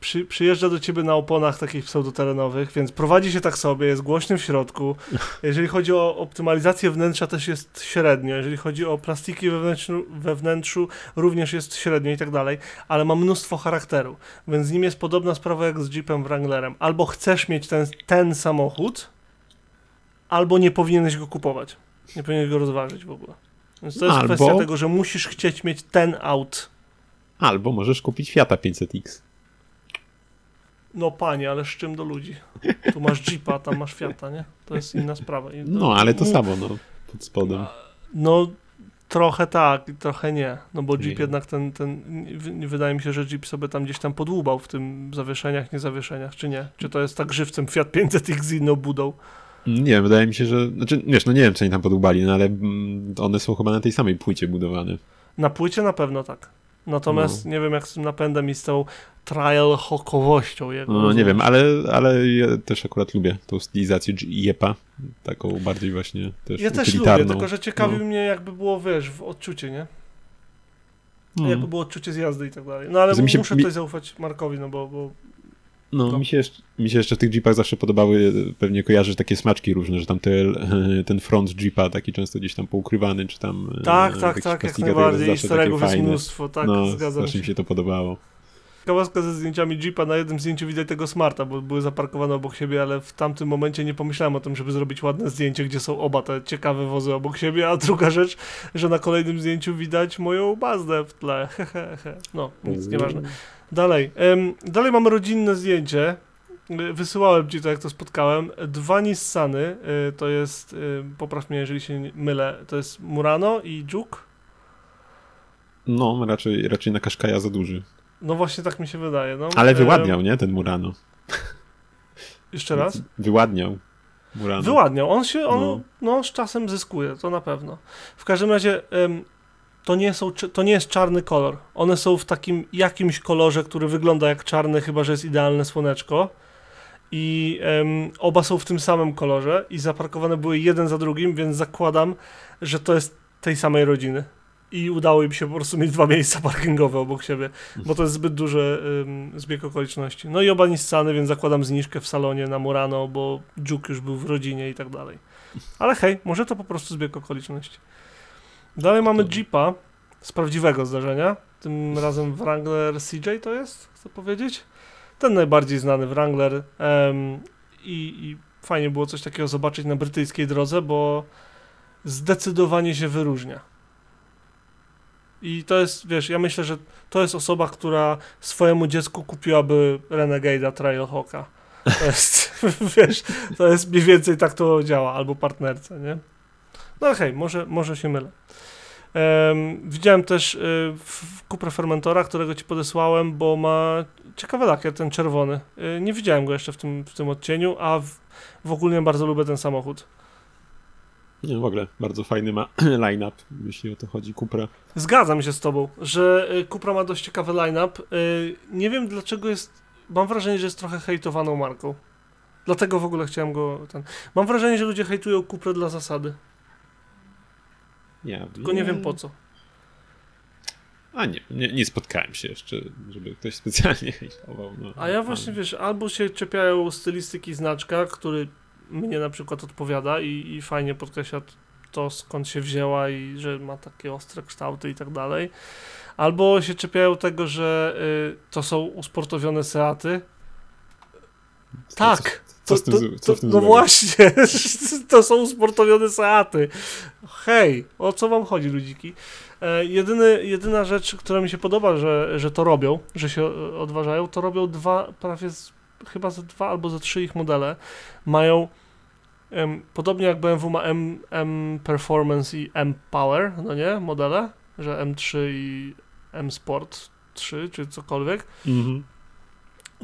przy, przyjeżdża do ciebie na oponach takich pseudoterenowych, więc prowadzi się tak sobie, jest głośny w środku. Jeżeli chodzi o optymalizację wnętrza, też jest średnio. Jeżeli chodzi o plastiki we wnętrzu, we wnętrzu również jest średnio i tak dalej, ale ma mnóstwo charakteru. Więc z nim jest podobna sprawa jak z Jeepem Wranglerem. Albo chcesz mieć ten, ten samochód, albo nie powinieneś go kupować. Nie powinieneś go rozważyć w ogóle. Więc to jest Albo- kwestia tego, że musisz chcieć mieć ten aut. Albo możesz kupić Fiata 500X. No panie, ale z czym do ludzi? Tu masz Jeepa, tam masz Fiata, nie? To jest inna sprawa. I No, ale to samo, no. Pod spodem. No trochę tak, i trochę nie. No bo Jeep Nie. jednak ten, ten, wydaje mi się, że Jeep sobie tam gdzieś tam podłubał w tym zawieszeniach, niezawieszeniach, czy nie? Czy to jest tak żywcem Fiat 500X z inną budą? Nie wydaje mi się, że. Znaczy, wiesz, no nie wiem, czy oni tam podłubali, no ale mm, one są chyba na tej samej płycie budowane. Na płycie na pewno tak. Natomiast No. nie wiem jak z tym napędem i z tą trial hokowością jego. No nie wiem, ale, ale ja też akurat lubię tą stylizację Jeepa. Taką bardziej właśnie też Ja też lubię, tylko że ciekawi No. mnie jakby było, wiesz, w odczucie, nie? Mm. Jakby było odczucie z jazdy i tak dalej. No ale Że mi się- muszę mi- tutaj zaufać Markowi, no bo, bo No. Mi, się jeszcze, mi się jeszcze w tych Jeepach zawsze podobały, pewnie kojarzysz takie smaczki różne, że tam te, ten front Jeepa taki często gdzieś tam poukrywany, czy tam... e, tak, tak, tak, jak najbardziej. zawsze takie jest fajne. mnóstwo, tak, no, zgadzam się. mi się to podobało. Kałaszka ze zdjęciami Jeepa, na jednym zdjęciu widać tego Smarta, bo były zaparkowane obok siebie, ale w tamtym momencie nie pomyślałem o tym, żeby zrobić ładne zdjęcie, gdzie są oba te ciekawe wozy obok siebie, a druga rzecz, że na kolejnym zdjęciu widać moją Mazdę w tle. No, nic, nieważne. Dalej. Dalej mamy rodzinne zdjęcie. Y, Wysyłałem ci to, jak to spotkałem. Dwa Nissany, y, to jest, y, popraw mnie, jeżeli się nie mylę, to jest Murano i Juke. No, raczej, raczej na Kaszkaja za duży. No właśnie tak mi się wydaje. No. Ale wyładniał, nie? Ten Murano. Jeszcze raz? Wyładniał. Murano. Wyładniał. On się, on No. no. z czasem zyskuje, to na pewno. W każdym razie to, nie są, to nie jest czarny kolor. One są w takim jakimś kolorze, który wygląda jak czarny, chyba że jest idealne słoneczko. I oba są w tym samym kolorze i zaparkowane były jeden za drugim, więc zakładam, że to jest tej samej rodziny. I udało im się po prostu mieć dwa miejsca parkingowe obok siebie, bo to jest zbyt duży ym, zbieg okoliczności. No i oba Nissany, więc zakładam zniżkę w salonie na Murano, bo Juke już był w rodzinie i tak dalej. Ale hej, może to po prostu zbieg okoliczności. Dalej mamy Jeepa z prawdziwego zdarzenia. Tym razem Wrangler CJ to jest, chcę powiedzieć. Ten najbardziej znany Wrangler. Em, i, I fajnie było coś takiego zobaczyć na brytyjskiej drodze, bo zdecydowanie się wyróżnia. I to jest, wiesz, ja myślę, że to jest osoba, która swojemu dziecku kupiłaby Renegade'a Trailhawka. To jest, wiesz, to jest mniej więcej tak to działa, albo partnerce, nie? No hej, może, może się mylę. Em, widziałem też y, w Cupra Fermentora, którego ci podesłałem, bo ma ciekawy lakier, ten czerwony. Y, nie widziałem go jeszcze w tym, w tym odcieniu, a w, w ogóle bardzo lubię ten samochód. Nie, w ogóle bardzo fajny ma line-up, jeśli o to chodzi, Cupra. Zgadzam się z tobą, że y, Cupra ma dość ciekawy line-up. Y, Nie wiem dlaczego jest. Mam wrażenie, że jest trochę hejtowaną marką. Dlatego w ogóle chciałem go. Ten... Mam wrażenie, że ludzie hejtują Cuprę dla zasady. Ja Tylko nie wiem po co. A nie, nie, nie spotkałem się jeszcze, żeby ktoś specjalnie hejtował. No, A ja właśnie wiesz, albo się czepiają stylistyki znaczka, który mnie na przykład odpowiada i, i fajnie podkreśla to skąd się wzięła i że ma takie ostre kształty i tak dalej. Albo się czepiają tego, że y, to są usportowione Seaty, Tak. Co, z tym, to, co w tym No złego? właśnie, to są usportowione Seaty. Hej, o co wam chodzi, ludziki? E, jedyny, jedyna rzecz, która mi się podoba, że, że to robią, że się e, odważają, to robią dwa, prawie z, chyba ze dwa albo ze trzy ich modele. Mają, em, podobnie jak BMW ma M, M Performance i M Power, no nie, modele, że M3 i M Sport 3, czy cokolwiek Mhm.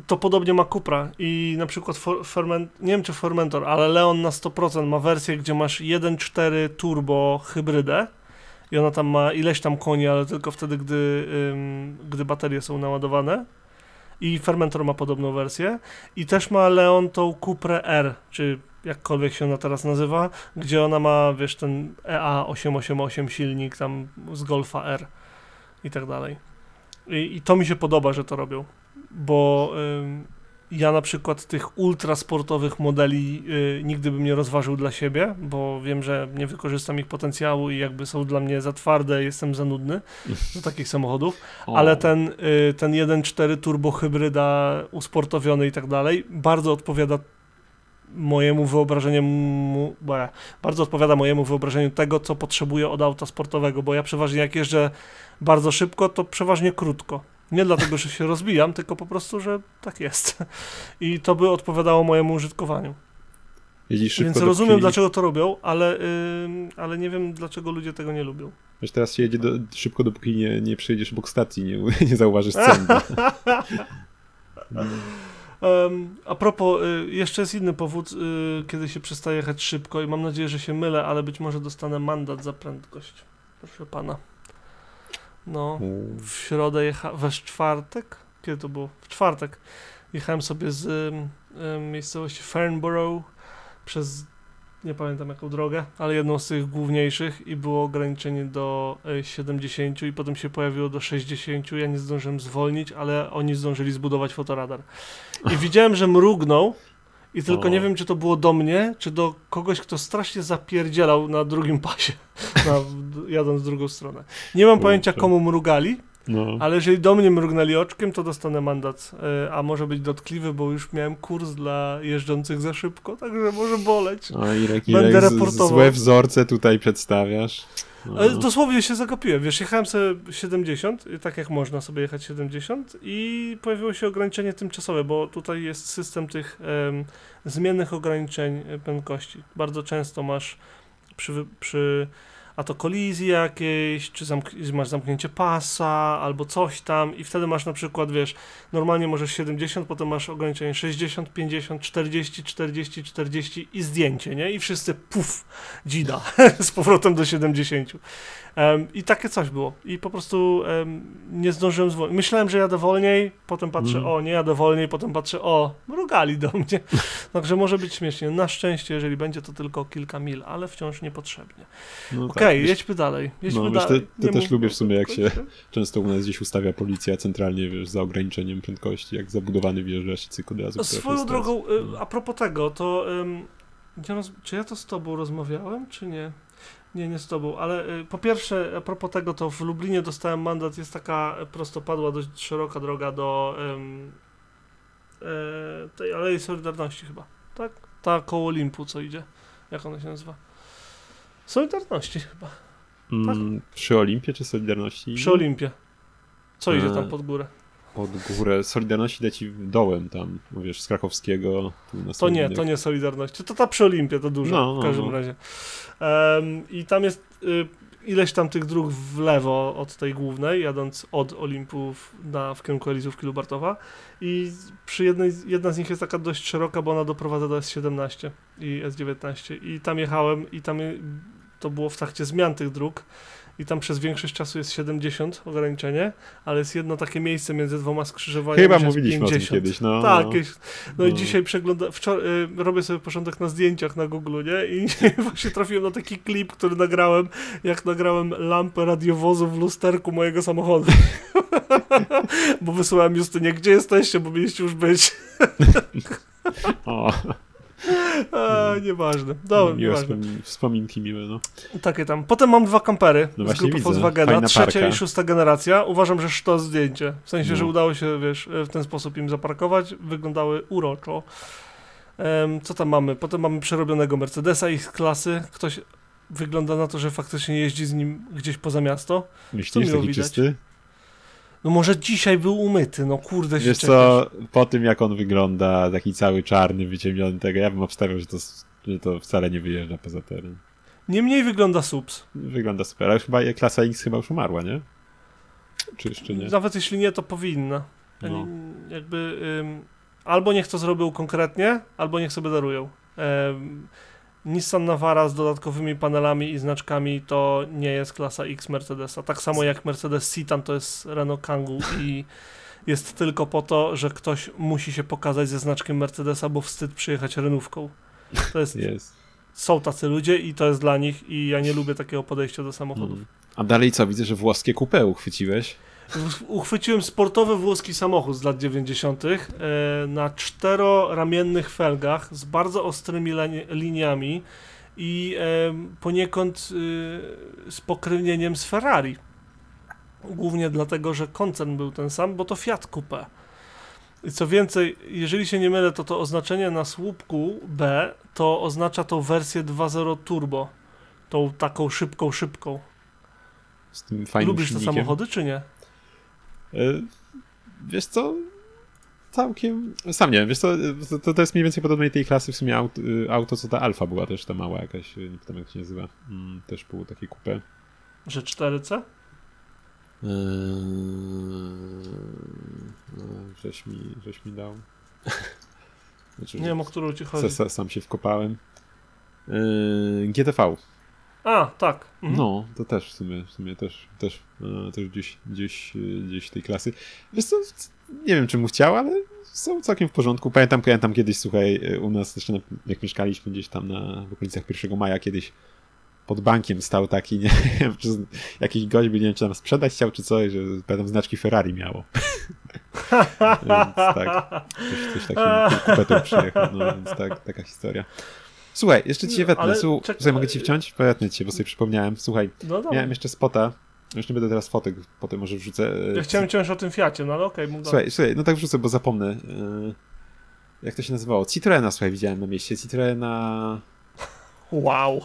To podobnie ma Cupra i na przykład for, Ferment, nie wiem czy Fermentor, ale Leon na 100% ma wersję, gdzie masz 1.4 turbo hybrydę i ona tam ma ileś tam koni, ale tylko wtedy, gdy, ym, gdy baterie są naładowane. I Fermentor ma podobną wersję. I też ma Leon tą Cuprę R, czy jakkolwiek się ona teraz nazywa, gdzie ona ma, wiesz, ten E EA888 silnik tam z Golfa R i tak dalej. I, I to mi się podoba, że to robią bo ja na przykład tych ultra sportowych modeli y, nigdy bym nie rozważył dla siebie, bo wiem, że nie wykorzystam ich potencjału i jakby są dla mnie za twarde, jestem za nudny do takich samochodów, ale ten, y, ten 1.4 turbo hybryda usportowiony i tak dalej bardzo odpowiada mojemu wyobrażeniu, bo bardzo odpowiada mojemu wyobrażeniu tego, co potrzebuję od auta sportowego, bo ja przeważnie jak jeżdżę bardzo szybko, to przeważnie krótko. Nie dlatego, że się rozbijam, tylko po prostu, że tak jest. I to by odpowiadało mojemu użytkowaniu. Więc rozumiem, dlaczego to robią, ale, ym, ale nie wiem, dlaczego ludzie tego nie lubią. Wiesz, teraz się jedzie do, szybko, dopóki nie, nie przyjedziesz obok stacji, nie, nie zauważysz cen. Em, a propos, y, jeszcze jest inny powód, y, kiedy się przestaje jechać szybko i mam nadzieję, że się mylę, ale być może dostanę mandat za prędkość. Proszę pana. No, w środę jechałem, we czwartek? Kiedy to było? W czwartek. Jechałem sobie z ym, ym, miejscowości Fernborough przez, nie pamiętam jaką drogę, ale jedną z tych główniejszych i było ograniczenie do y, 70 i potem się pojawiło do 60. Ja nie zdążyłem zwolnić, ale oni zdążyli zbudować fotoradar. I widziałem, że mrugnął i tylko O. nie wiem, czy to było do mnie, czy do kogoś, kto strasznie zapierdzielał na drugim pasie, na, jadąc w drugą stronę. Nie mam pojęcia, komu mrugali, No. Ale jeżeli do mnie mrugnęli oczkiem, to dostanę mandat. E, A może być dotkliwy, bo już miałem kurs dla jeżdżących za szybko, także może boleć. O, Irek, Będę Irek, z- reportował. złe wzorce tutaj przedstawiasz. No. Ale dosłownie się zagapiłem, wiesz, jechałem sobie 70, y, tak jak można sobie jechać 70 i pojawiło się ograniczenie tymczasowe, bo tutaj jest system tych em, zmiennych ograniczeń e, prędkości. Bardzo często masz przy, przy a to kolizji jakiejś, czy zamk- masz zamknięcie pasa, albo coś tam i wtedy masz na przykład, wiesz, normalnie możesz 70, potem masz ograniczenie 60, 50, 40, 40, 40 i zdjęcie, nie? I wszyscy puf, dzida z powrotem do 70. Em, I takie coś było. I po prostu em, nie zdążyłem zwolnić. Myślałem, że jadę wolniej, potem patrzę, Mhm. o, nie jadę wolniej, potem patrzę, o, mrugali do mnie. Także może być śmiesznie. Na szczęście, jeżeli będzie to tylko kilka mil, ale wciąż niepotrzebnie. no Okej, wiesz, jedźmy dalej. Jedźmy No, wiesz, dalej. ty- ty też mów- lubię w sumie, jak się-. Często u nas gdzieś ustawia policja centralnie, wiesz, za ograniczeniem prędkości, jak zabudowany wjeżdżasz i cyk od razu. Swoją drogą, y, a propos tego, to nie roz... czy ja to z tobą rozmawiałem, czy nie? Nie, nie z tobą, ale y, po pierwsze, a propos tego, to w Lublinie dostałem mandat, jest taka prostopadła, dość szeroka droga do ym, e, tej Alei Solidarności chyba, tak? Ta koło Olimpu, co idzie. Jak ona się nazywa? Solidarności chyba. Mm, Przy Olimpie czy Solidarności? Przy Olimpie. Co idzie tam E, pod górę? Pod górę. Solidarności leci dołem tam, wiesz, z Krakowskiego. To nie, to nie Solidarność. To ta przy Olimpie, to dużo No, w no, każdym no. razie. Em, I tam jest y, ileś tam tych dróg w lewo od tej głównej, jadąc od Olimpu w- na, w kierunku Elizówki Lubartowa. I przy jednej, jedna z nich jest taka dość szeroka, bo ona doprowadza do S17 i S19. I tam jechałem i tam y, to było w trakcie zmian tych dróg. I tam przez większość czasu jest 70 ograniczenie, ale jest jedno takie miejsce między dwoma skrzyżowaniami. Chyba mówiliśmy 50. o tym kiedyś, no. Tak, no. no i No. dzisiaj przegląda, wczoraj, y, robię sobie porządek na zdjęciach na Google, nie? I właśnie trafiłem na taki klip, który nagrałem, jak nagrałem lampę radiowozu w lusterku mojego samochodu. Bo wysłałem Justynie, gdzie jesteście, bo mieliście już być. O, A, nieważne. Dobra, miłe nieważne. wspomin- wspominki miłe, no. Takie tam. Potem mam dwa kampery No z grupy widzę. Volkswagena, Fajna trzecia parka. i szósta generacja. Uważam, że sztos zdjęcie. W sensie, No. że udało się, wiesz, w ten sposób im zaparkować. Wyglądały uroczo. Em, co tam mamy? Potem mamy przerobionego Mercedesa ich klasy. Ktoś wygląda na to, że faktycznie jeździ z nim gdzieś poza miasto. Myślisz, taki widać. czysty? No może dzisiaj był umyty, no kurde się Wiesz co, po tym jak on wygląda, taki cały czarny, wyciemniony tego, ja bym obstawiał, że to, że to wcale nie wyjeżdża poza teren. Niemniej wygląda subs. Wygląda super, ale chyba klasa X chyba już umarła, nie? Czy jeszcze nie? Nawet jeśli nie, to powinna. Ja No. nie- Jakby ym, albo niech to zrobią konkretnie, albo niech sobie darują. Em, Nissan Navara z dodatkowymi panelami i znaczkami to nie jest klasa X Mercedesa. Tak samo jak Mercedes Citan to jest Renault Kangoo i jest tylko po to, że ktoś musi się pokazać ze znaczkiem Mercedesa, bo wstyd przyjechać renówką. To jest, Jest. są tacy ludzie i to jest dla nich i ja nie lubię takiego podejścia do samochodów. Mm. A dalej co? Widzę, że włoskie kupę uchwyciłeś. Uchwyciłem sportowy włoski samochód z lat 90. e, na czteroramiennych felgach z bardzo ostrymi liniami i poniekąd e, z pokrewnieniem z Ferrari. Głównie dlatego, że koncern był ten sam, bo to Fiat Coupe. I co więcej, jeżeli się nie mylę, to to oznaczenie na słupku B to oznacza tą wersję 2.0 turbo. Tą taką szybką, szybką. Z tym fajnym Lubisz te silnikiem. samochody, czy nie? E, Wiesz co? Całkiem. Sam nie wiem, wiesz co? To, to jest mniej więcej podobnej tej klasy w sumie auto, auto co ta Alfa była też ta mała jakaś, nie pamiętam jak się nazywa. Mm, też było takie kupę. Że 4C? Eee, żeś, mi, żeś mi dał. Znaczy, Nie wiem, o którą ci chodzi. sa, sa, sam się wkopałem. Eee, GTV. A, tak. Mhm. No, to też w sumie, w sumie też, też, e, też gdzieś, gdzieś, e, gdzieś tej klasy. Wiesz co, nie wiem czemu chciał, ale są całkiem w porządku. Pamiętam, pamiętam kiedyś, słuchaj, e, u nas jeszcze na, jak mieszkaliśmy gdzieś tam na, w okolicach 1 maja kiedyś pod bankiem stał taki, nie wiem, czy jakiś gość by, nie wiem, czy tam sprzedać chciał, czy coś, że pamiętam znaczki Ferrari miało. więc tak, coś, coś takim kupetą przyjechał, no więc tak, taka historia. Słuchaj, jeszcze ci się Nie, wetnę. Słuchaj, mogę ci wciąć? Wetnę cię, bo sobie przypomniałem. Słuchaj, No. Miałem jeszcze spota Już nie będę teraz fotek, potem może wrzucę. e, Ja chciałem ciąć o tym Fiacie, no ale okej, mów dalej. Słuchaj, słuchaj, no tak wrzucę, bo zapomnę. E, Jak to się nazywało? Citroena, słuchaj, widziałem na mieście. Citroena... Wow.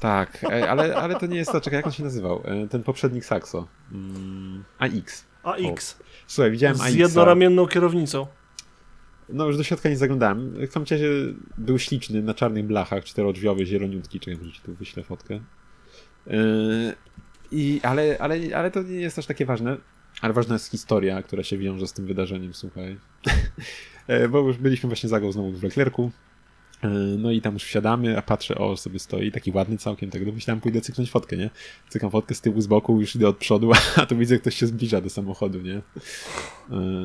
Tak, ale, ale to nie jest to, czekaj, jak on się nazywał? E, Ten poprzednik Saxo. Mm, AX. AX. Słuchaj, widziałem Z AX. jednoramienną kierownicą. No już do środka nie zaglądałem. W każdym razie był śliczny, na czarnych blachach, czterodrzwiowy, zieloniutki. Czekaj, może ci tu wyślę fotkę. Yy, i, ale, ale, ale to nie jest aż takie ważne. Ale ważna jest historia, która się wiąże z tym wydarzeniem, słuchaj. E, Bo już byliśmy właśnie za go znowu w Leclercu. E, No i tam już wsiadamy, a patrzę, o, sobie stoi, taki ładny całkiem, tak myślałem, pójdę cyknąć fotkę, nie? Cykam fotkę z tyłu, z boku, już idę od przodu, a tu widzę, ktoś się zbliża do samochodu, nie? E,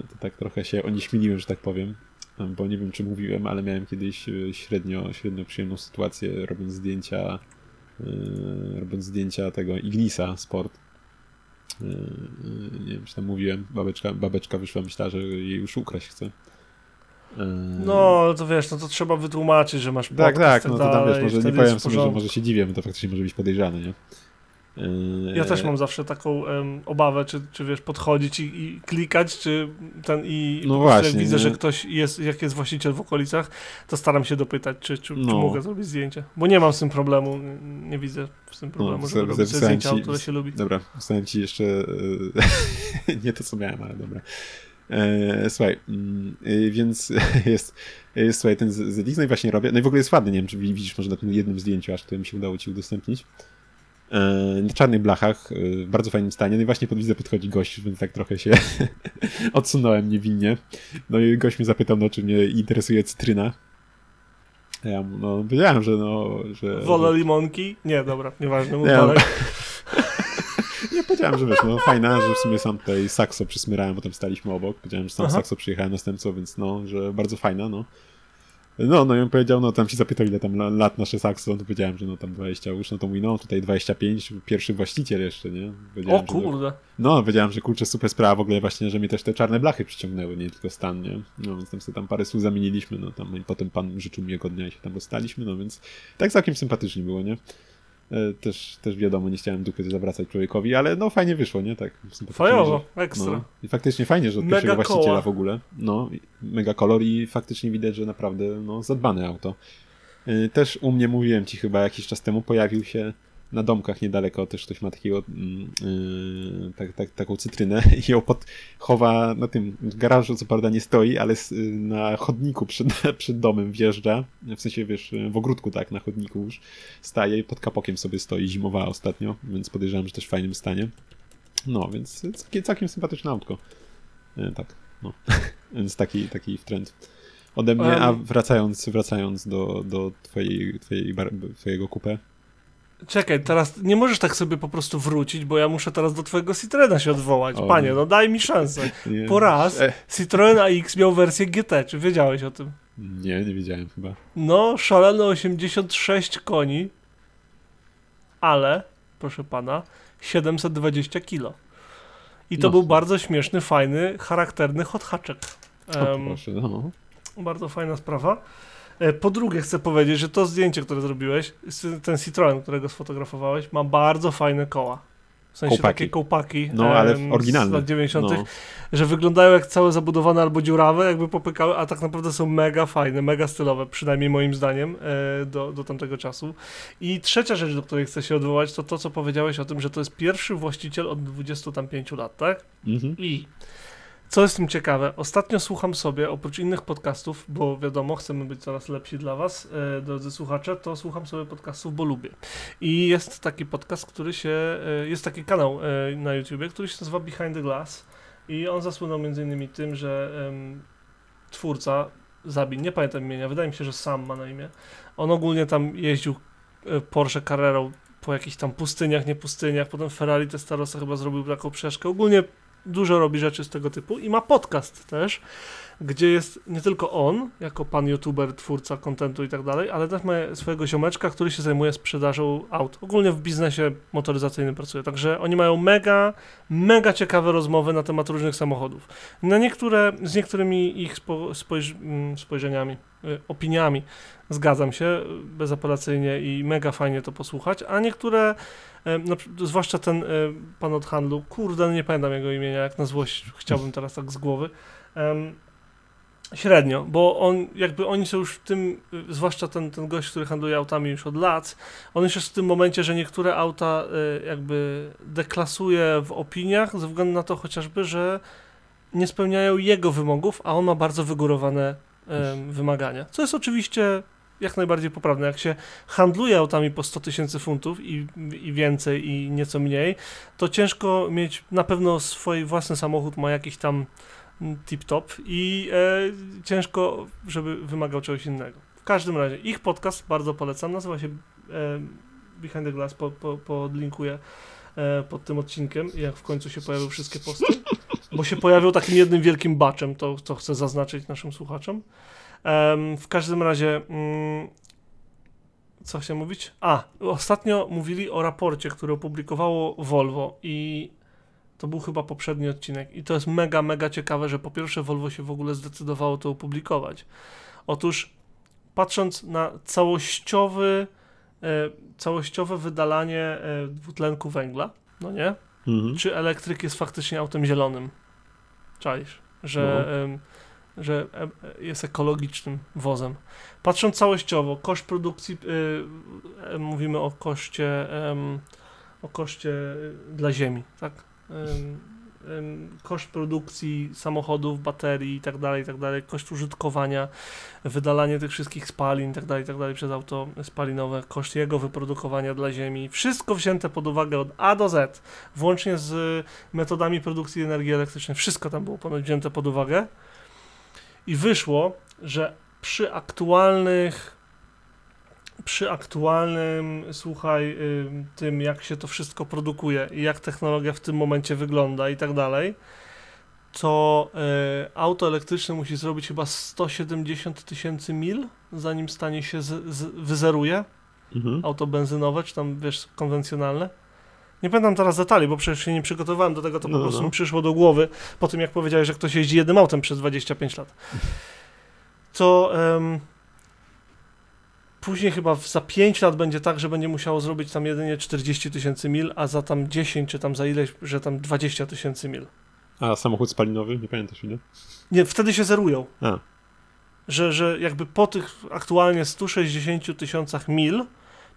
To tak trochę się onieśmieliłem, że tak powiem, bo nie wiem, czy mówiłem, ale miałem kiedyś e, średnio, średnio przyjemną sytuację, robiąc zdjęcia, e, robiąc zdjęcia tego Ignisa Sport. E, Nie wiem, czy tam mówiłem, babeczka, babeczka wyszła, myślała, że jej już ukraść chce. No, to wiesz, no to trzeba wytłumaczyć, że masz tak, podcast tak, tak no to tam wiesz, może nie powiem sobie, że może się dziwię, bo to faktycznie może być podejrzane, nie? Eee, Ja też mam zawsze taką em, obawę, czy, czy wiesz, podchodzić i, i klikać, czy ten i No właśnie, widzę, nie? że ktoś jest, jak jest właściciel w okolicach, to staram się dopytać, czy, czy, czy No. mogę zrobić zdjęcie. Bo nie mam z tym problemu, nie- nie widzę z tym problemu, żeby zapisałem robić sobie ci- zdjęcia, które się lubi. Dobra, wstałem ci jeszcze e, nie to, co miałem, ale dobra. E, słuchaj, mm, e, więc jest, jest słuchaj, ten ZX, no i właśnie robię, no i w ogóle jest ładny, nie wiem, czy widzisz może na tym jednym zdjęciu, aż które mi się udało ci udostępnić. E, na czarnych blachach, e, w bardzo fajnym stanie, no i właśnie pod widzę podchodzi gość, więc tak trochę się odsunąłem niewinnie. No i gość mnie zapytał, no czy mnie interesuje cytryna. Ja mu, no powiedziałem, że no, że... Wolę limonki? Nie, dobra, nieważne, mów Nie, dalej. Ja powiedziałem, że wiesz, no fajna, że w sumie sam tutaj Saxo przysmyrałem, bo tam staliśmy obok. Powiedziałem, że sam Aha. Saxo przyjechałem następcą, więc no, że bardzo fajna, no. No, no i on powiedział, no tam się zapytał, ile tam la- lat nasze Saxo, no to powiedziałem, że no tam 20 już, no to mówi, no tutaj 25, pierwszy właściciel jeszcze, nie? O Powiedziałem, że, kurde. no, powiedziałem, że kurczę, super sprawa w ogóle właśnie, że mnie też te czarne blachy przyciągnęły, nie tylko stan, nie? No więc tam sobie tam parę słów zamieniliśmy, no tam i potem pan życzył miłego dnia i się tam rozstaliśmy, no więc tak całkiem sympatycznie było, nie? E, Też, też wiadomo, nie chciałem dupy zawracać człowiekowi, ale no fajnie wyszło, nie? Tak Fajowo, ekstra. No, I faktycznie fajnie, że od Mega pierwszego właściciela koła. w ogóle. No, mega kolor i faktycznie widać, że naprawdę no, zadbane auto. Y, Też u mnie, mówiłem ci chyba jakiś czas temu, pojawił się na domkach niedaleko, też ktoś ma takiego, mm, y, tak, tak, taką cytrynę i ją pod, chowa na tym garażu, co prawda nie stoi, ale y, na chodniku przed, przed domem wjeżdża, w sensie wiesz, w ogródku tak, na chodniku już staje i pod kapokiem sobie stoi, zimowała ostatnio, więc podejrzewam, że też w fajnym stanie. No, więc całkiem, całkiem sympatyczne autko. E, tak, no. więc taki, taki trend. Ode mnie, a wracając, wracając do, do twojej, twojej bar, twojego kupę. Czekaj, teraz nie możesz tak sobie po prostu wrócić, bo ja muszę teraz do twojego Citroena się odwołać. O. Panie, no daj mi szansę. Nie, Po raz E, Citroen AX miał wersję GT, czy wiedziałeś o tym? nie, nie wiedziałem chyba. No, szalone 86 koni, ale, proszę pana, 720 kilo. I to No. był bardzo śmieszny, fajny, charakterny hot hatchek. Em, proszę, no. bardzo fajna sprawa. E, Po drugie chcę powiedzieć, że to zdjęcie, które zrobiłeś, ten Citroen, którego sfotografowałeś, ma bardzo fajne koła. W sensie Kołpaki. takie kołpaki No, ale oryginalne. z lat 90., No. że wyglądają jak całe zabudowane albo dziurawe, jakby popykały, a tak naprawdę są mega fajne, mega stylowe, przynajmniej moim zdaniem, e, do, do tamtego czasu. I trzecia rzecz, do której chcę się odwołać, to to, co powiedziałeś o tym, że to jest pierwszy właściciel od 25 lat, tak? Mhm. I co jest tym ciekawe, ostatnio słucham sobie, oprócz innych podcastów, bo wiadomo, chcemy być coraz lepsi dla Was, e, drodzy słuchacze, to słucham sobie podcastów, bo lubię. I jest taki podcast, który się, e, jest taki kanał e, na YouTubie, który się nazywa Behind the Glass i on zasłynął między innymi tym, że em, twórca, Zabin, nie pamiętam imienia, wydaje mi się, że sam ma na imię, on ogólnie tam jeździł e, Porsche Carrerą po jakichś tam pustyniach, nie pustyniach, potem Ferrari Testarossa chyba zrobił taką przeszkę, ogólnie dużo robi rzeczy z tego typu i ma podcast też, gdzie jest nie tylko on, jako pan youtuber, twórca kontentu i tak dalej, ale też ma swojego ziomeczka, który się zajmuje sprzedażą aut. Ogólnie w biznesie motoryzacyjnym pracuje. Także oni mają mega, mega ciekawe rozmowy na temat różnych samochodów. Na niektóre, z niektórymi ich spo, spojrz, mm, spojrzeniami, y, opiniami zgadzam się y, bezapelacyjnie i mega fajnie to posłuchać, a niektóre na, przy- zwłaszcza ten pan od handlu, kurde, nie pamiętam jego imienia, jak na złość chciałbym teraz tak z głowy. Em, średnio, bo on, jakby oni są już w tym, y, zwłaszcza ten, ten gość, który handluje autami już od lat, on już jest w tym momencie, że niektóre auta y, jakby deklasuje w opiniach ze względu na to chociażby, że nie spełniają jego wymogów, a on ma bardzo wygórowane em, wymagania. Co jest oczywiście jak najbardziej poprawne. Jak się handluje autami po 100 tysięcy funtów i, i więcej i nieco mniej, to ciężko mieć, na pewno swój własny samochód ma jakiś tam tip-top i e, ciężko, żeby wymagał czegoś innego. W każdym razie, ich podcast bardzo polecam, nazywa się e, Behind the Glass, po, po, podlinkuję e, pod tym odcinkiem, jak w końcu się pojawią wszystkie posty, bo się pojawią takim jednym wielkim baczem, to, to chcę zaznaczyć naszym słuchaczom. W każdym razie, mm, co chciałem mówić? A, ostatnio mówili o raporcie, który opublikowało Volvo i to był chyba poprzedni odcinek i to jest mega, mega ciekawe, że po pierwsze Volvo się w ogóle zdecydowało to opublikować. Otóż patrząc na całościowy, e, całościowe wydalanie e, dwutlenku węgla, no nie? Mhm. Czy elektryk jest faktycznie autem zielonym? Czaisz, że, No. że jest ekologicznym wozem. Patrząc całościowo, koszt produkcji, e, mówimy o koszcie, o koszcie dla ziemi, tak? Koszt produkcji samochodów, baterii i tak dalej, tak dalej, koszt użytkowania, wydalanie tych wszystkich spalin i tak dalej, tak dalej przez auto spalinowe, koszt jego wyprodukowania dla ziemi, wszystko wzięte pod uwagę od A do Z, włącznie z metodami produkcji energii elektrycznej, wszystko tam było ponoć wzięte pod uwagę. I wyszło, że przy aktualnych przy aktualnym, słuchaj, ym, tym jak się to wszystko produkuje i jak technologia w tym momencie wygląda i tak dalej, to y, auto elektryczne musi zrobić chyba 170 tysięcy mil, zanim stanie się z, z, wyzeruje Mhm. auto benzynowe, czy tam, wiesz, konwencjonalne. Nie pamiętam teraz detali, bo przecież się nie przygotowałem do tego, to No, po prostu no. mi przyszło do głowy po tym, jak powiedziałeś, że ktoś jeździ jednym autem przez 25 lat. To em, później chyba za 5 lat będzie tak, że będzie musiało zrobić tam jedynie 40 tysięcy mil, a za tam 10 czy tam za ileś, że tam 20 tysięcy mil. A samochód spalinowy? Nie pamiętasz ile? Nie, wtedy się zerują. A. Że, że jakby po tych aktualnie 160 tysiącach mil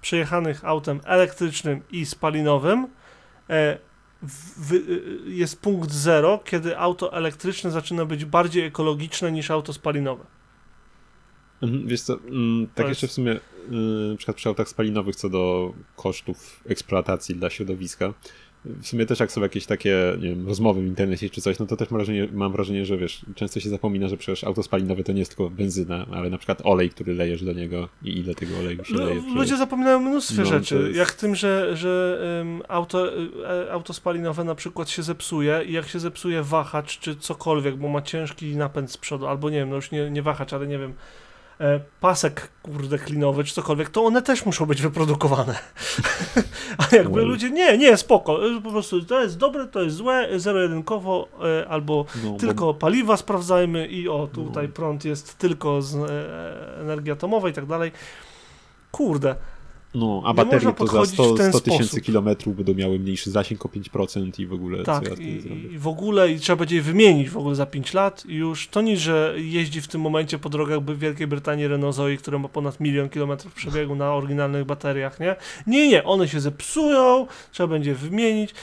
przejechanych autem elektrycznym i spalinowym e, w, y, jest punkt zero, kiedy auto elektryczne zaczyna być bardziej ekologiczne niż auto spalinowe. Mhm, Wiesz co, mm, tak jeszcze w sumie y, na przykład przy autach spalinowych co do kosztów eksploatacji dla środowiska. W sumie też jak są jakieś takie, nie wiem, rozmowy w internecie czy coś, no to też mam wrażenie, mam wrażenie, że wiesz, często się zapomina, że przecież auto spalinowe to nie jest tylko benzyna, ale na przykład olej, który lejesz do niego i ile tego oleju się No, leje. przy- ludzie zapominają o mnóstwie No, rzeczy, jest- jak tym, że, że em, auto, e, auto spalinowe na przykład się zepsuje i jak się zepsuje wahacz czy cokolwiek, bo ma ciężki napęd z przodu, albo nie wiem, no już nie, nie wahacz, ale nie wiem, pasek kurde klinowy czy cokolwiek, to one też muszą być wyprodukowane. A jakby Well. ludzie, nie, nie, spoko, e, po prostu to jest dobre, to jest złe, zero-jedynkowo, e, albo no, bo- tylko paliwa sprawdzajmy i o, tutaj No. prąd jest tylko z e, energii atomowej i tak dalej. Kurde, No, a Nie baterie to za podchodzić 100 w ten 100 tysięcy kilometrów będą miały mniejszy zasięg o 5% i w ogóle co ja tak, z tym i, i w ogóle i trzeba będzie je wymienić w ogóle za 5 lat i już to nic, że jeździ w tym momencie po drogach Wielkiej Brytanii Renault Zoe, które ma ponad milion kilometrów przebiegu na oryginalnych bateriach, nie? Nie, nie, one się zepsują, trzeba będzie wymienić.